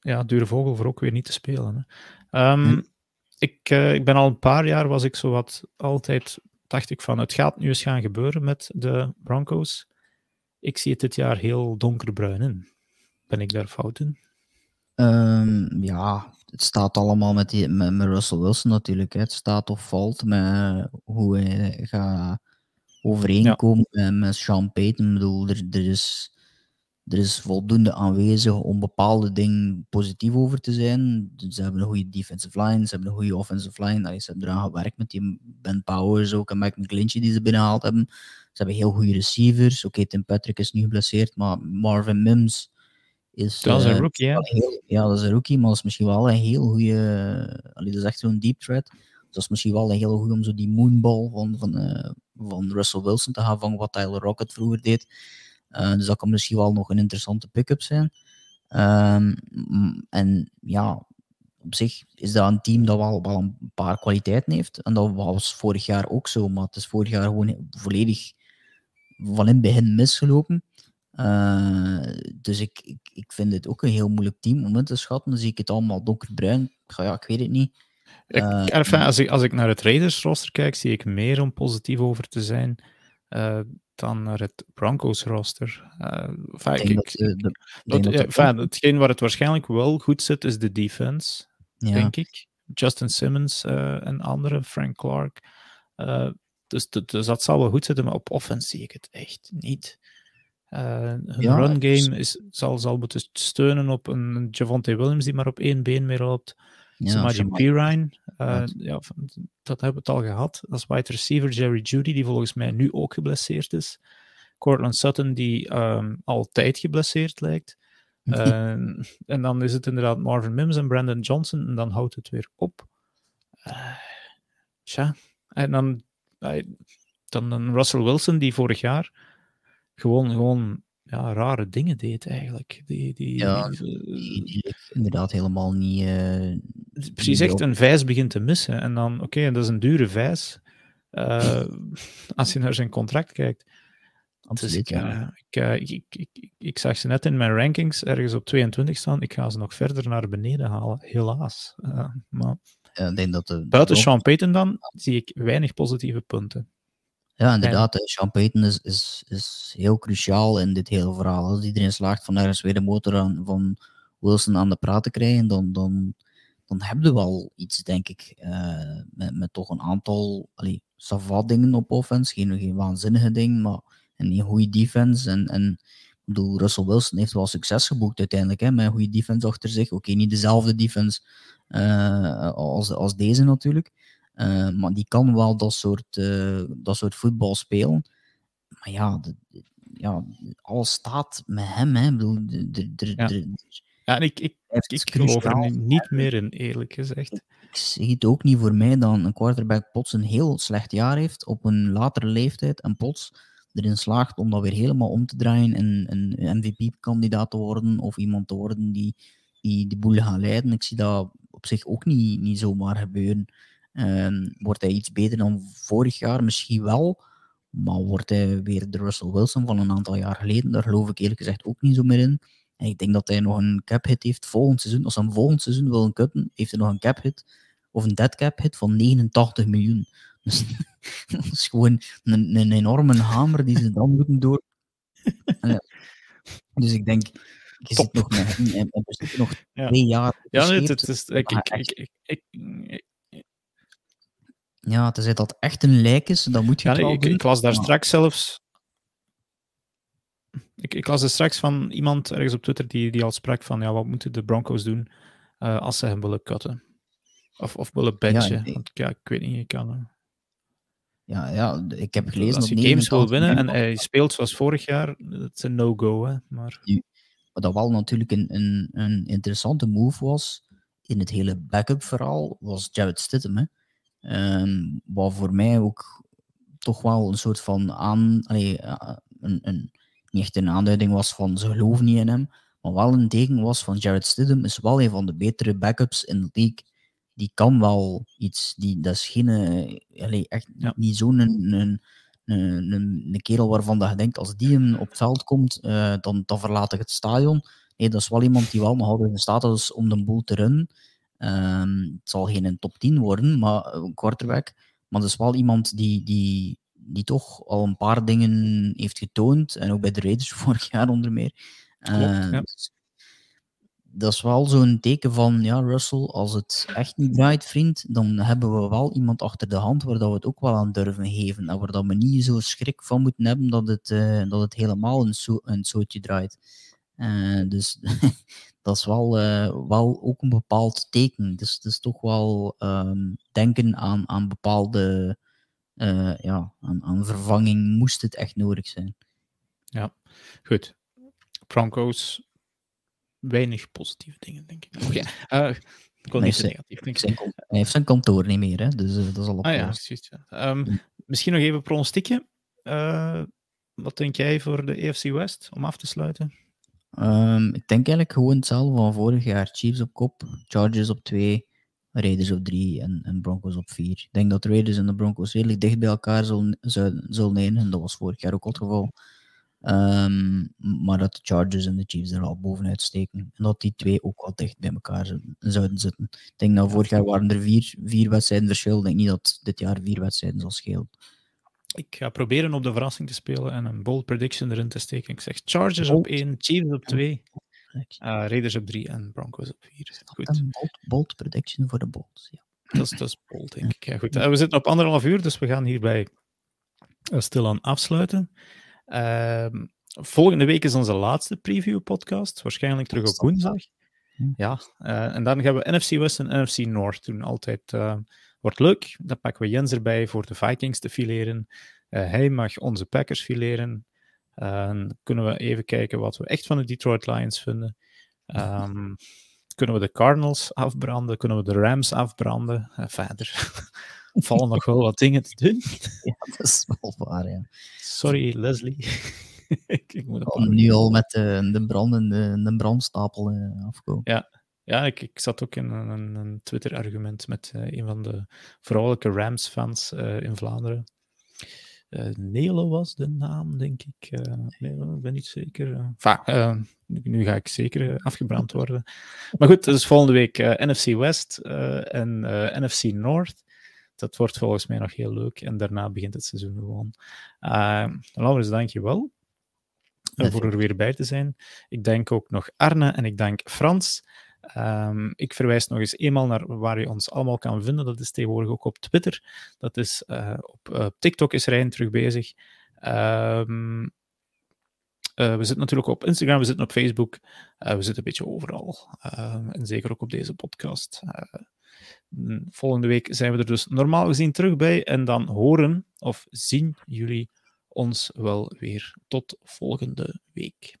ja, dure vogel voor ook weer niet te spelen. Hè. Um, hm. ik, uh, ik ben al een paar jaar, was ik zo wat altijd, dacht ik van, het gaat nu eens gaan gebeuren met de Broncos. Ik zie het dit jaar heel donkerbruin in. Ben ik daar fout in? Um, ja, het staat allemaal met, die, met, met Russell Wilson natuurlijk. Hè. Het staat of valt met hoe hij gaat overeenkomen ja. met Sean Payton. Ik bedoel, er, er, is, er is voldoende aanwezig om bepaalde dingen positief over te zijn. Ze hebben een goede defensive line, ze hebben een goede offensive line. Allee, ze hebben eraan gewerkt met die Ben Powers ook en Mike McGlinchey die ze binnengehaald hebben. Ze hebben heel goede receivers. Oké, okay, Tim Patrick is nu geblesseerd, maar Marvin Mims is... Dat is een rookie, uh, heel, ja. dat is een rookie, maar dat is misschien wel een heel goede... Allee, dat is echt zo'n deep threat. Dat is misschien wel een hele goede om zo die moonball van, van, uh, van Russell Wilson te gaan vangen, wat Tyler Rocket vroeger deed. Uh, dus dat kan misschien wel nog een interessante pick-up zijn. Um, en ja, op zich is dat een team dat wel, wel een paar kwaliteiten heeft. En dat was vorig jaar ook zo, maar het is vorig jaar gewoon volledig van in het begin misgelopen. Uh, dus ik, ik, ik vind het ook een heel moeilijk team om in te schatten. Dan zie ik het allemaal donkerbruin. Ja, ik weet het niet. Ik, uh, enfin, als, ik, als ik naar het Raiders roster kijk, zie ik meer om positief over te zijn uh, dan naar het Broncos roster. Uh, enfin, hetgeen waar het waarschijnlijk wel goed zit, is de defense, ja. denk ik. Justin Simmons en andere, Frank Clark. Dus, dus, dat zal wel goed zitten, maar op offense zie ik het echt niet. hun ja, run game is, zal, zal moeten steunen op een Javonte Williams die maar op één been meer loopt. Pirine, uh, ja, dat hebben we het al gehad. Is wide receiver Jerry Judy, die volgens mij nu ook geblesseerd is. Cortland Sutton, die um, altijd geblesseerd lijkt. Uh, en dan is het inderdaad Marvin Mims en Brandon Johnson, en dan houdt het weer op. Uh, tja, en dan, dan een Russell Wilson, die vorig jaar gewoon, gewoon ja, rare dingen deed eigenlijk. Die, die, ja, die, die inderdaad helemaal niet. Uh, precies echt een vijs begint te missen. En dan, oké, okay, dat is een dure vijs. Uh, als je naar zijn contract kijkt. Absoluut, dus ik, ja. ik, ik, ik, ik, zag ze net in mijn rankings ergens op 22 staan. Ik ga ze nog verder naar beneden halen, helaas. Maar ja, denk dat de, buiten Sean Payton dan zie ik weinig positieve punten. Ja, inderdaad. Sean Payton is, is, is heel cruciaal in dit hele verhaal. Als iedereen slaagt van ergens weer de motor aan, van Wilson aan de praat te krijgen, dan, dan, dan hebben we wel iets, denk ik. Uh, met, met toch een aantal allee, savat dingen op offense. Geen, geen waanzinnige dingen, maar een goede defense. En, en ik bedoel, Russell Wilson heeft wel succes geboekt uiteindelijk, hè, met een goede defense achter zich. Oké, okay, niet dezelfde defense uh, als, als deze natuurlijk. Uh, maar die kan wel dat soort, uh, dat soort voetbal spelen. Maar ja, de, ja, alles staat met hem. Hè. Ik bedoel, de, de, ja. ja, en ik, ik, ik geloof er niet meer in, eerlijk gezegd. Ik zie het ook niet voor mij dat een quarterback plots een heel slecht jaar heeft op een latere leeftijd en plots erin slaagt om dat weer helemaal om te draaien en een MVP-kandidaat te worden of iemand te worden die, die de boel gaat leiden. Ik zie dat op zich ook niet, niet zomaar gebeuren. Ehm, wordt hij iets beter dan vorig jaar? Misschien wel. Maar wordt hij weer de Russell Wilson van een aantal jaar geleden? Daar geloof ik eerlijk gezegd ook niet zo meer in. En ik denk dat hij nog een cap hit heeft volgend seizoen. Als hij hem volgend seizoen wil cutten, heeft hij nog een cap hit of een dead cap hit van 89 miljoen. Dus dat is gewoon een, een enorme hamer die ze dan moeten door. Ja. Dus ik denk, je zit nog met nog Ja. twee jaar. Ja, nee, het is, ik, ik, ik, Ja, tenzij dat echt een lijk is, dan moet je ja, nee, ik, ik las daar maar- straks zelfs. Ik, ik las er straks van iemand ergens op Twitter die, die al sprak van ja, wat moeten de Broncos doen eh, als ze hem willen cutten? Of, of willen benchen? ik- Want ja, ik weet niet, je kan. eh, Ja, ja, ik heb gelezen als je dat games wil 89 winnen en hij speelt zoals vorig jaar, dat is een no-go. hè, Maar Wat dat wel natuurlijk een, een, een interessante move was in het hele backup verhaal, was Jared Stidham. Hè. Ehm, wat voor mij ook toch wel een soort van aan, allee, eh, een, een, niet echt een aanduiding was van ze geloven niet in hem, maar wel een teken was van Jared Stidham is wel een van de betere backups in de league. Die kan wel iets. Die, dat is geen, eh, allee, echt Ja. niet zo'n een, een, een, een, kerel waarvan dat je denkt, als die hem op het veld komt, eh, dan, dan verlaat ik het stadion. Nee, dat is wel iemand die wel nog altijd in staat is om de boel te runnen. Ehm, het zal geen een top 10 worden, maar eh, een quarterback. Maar dat is wel iemand die, die, die toch al een paar dingen heeft getoond. En ook bij de Raiders vorig jaar onder meer. Klopt, Eh, ja. dus dat is wel zo'n teken van, ja, Russell, als het echt niet draait, vriend, dan hebben we wel iemand achter de hand waar dat we het ook wel aan durven geven. En waar dat we niet zo schrik van moeten hebben dat het, eh, dat het helemaal een, zo, een zootje draait. Eh, dus dat is wel, eh, wel ook een bepaald teken. Dus het is toch wel ehm, denken aan, aan bepaalde eh, ja, aan, aan vervanging moest het echt nodig zijn. goed. Broncos, weinig positieve dingen, denk ik. Oké, ik wil niet negatief hij heeft zijn kantoor niet meer, hè? dus dat is al Ah ja, precies. ja. Ehm, misschien nog even pronostiekje. Wat denk jij voor de EFC West om af te sluiten? Ehm, ik denk eigenlijk gewoon hetzelfde van vorig jaar. Chiefs op kop, Chargers op 2, Raiders op 3 en, en Broncos op 4. Ik denk dat de Raiders en de Broncos redelijk dicht bij elkaar zullen, zullen, eindigen. Dat was vorig jaar ook al het geval. Ehm, maar dat de Chargers en de Chiefs er al bovenuit steken. En dat die twee ook wel dicht bij elkaar zouden zitten. Ik denk dat vorig jaar waren er vier, vier wedstrijden verschil. Ik denk niet dat dit jaar vier wedstrijden zal schelen. Ik ga proberen op de verrassing te spelen en een bold prediction erin te steken. Ik zeg Chargers Bold. op 1, Chiefs op 2, Raiders op 3 en Broncos op 4. Goed, Een bold, bold prediction voor de Bolts. Ja. dat is, dat is bold, denk ik. Ja, goed. Eh, we zitten op anderhalf uur, dus we gaan hierbij eh, stilaan afsluiten. Ehm, volgende week is onze laatste preview-podcast, waarschijnlijk terug op woensdag. Ja, eh, en dan gaan we NFC West en NFC North doen. Altijd eh, wordt leuk. Dan pakken we Jens erbij voor de Vikings te fileren. Eh, hij mag onze Packers fileren. Eh, kunnen we even kijken wat we echt van de Detroit Lions vinden. Ehm, kunnen we de Cardinals afbranden? Kunnen we de Rams afbranden? Eh, verder vallen nog wel wat dingen te doen. ja, dat is wel waar. Ja. Sorry, Leslie. ik, ik moet Om nu al met de, de, brandende, de brandstapel eh, afkomen. Ja, ik, ik zat ook in een, een, Twitter-argument met eh, een van de vrouwelijke Rams-fans eh, in Vlaanderen. Nelo was de naam, denk ik. Nelo, ik ben niet zeker. Enfin, nu, nu ga ik zeker afgebrand worden. Maar goed, dus volgende week NFC West en NFC North. Dat wordt volgens mij nog heel leuk. En daarna begint het seizoen gewoon. Uh, Laurens, dank je wel voor er weer bij te zijn. Ik dank ook nog Arne en ik dank Frans. Um, ik verwijs nog eens eenmaal naar waar je ons allemaal kan vinden. Dat is tegenwoordig ook op Twitter. Dat is uh, op uh, TikTok is Rijn terug bezig. Um, uh, we zitten natuurlijk op Instagram, we zitten op Facebook. We zitten een beetje overal. Ehm, en zeker ook op deze podcast. Volgende week zijn we er dus normaal gezien terug bij. En dan horen of zien jullie ons wel weer. Tot volgende week.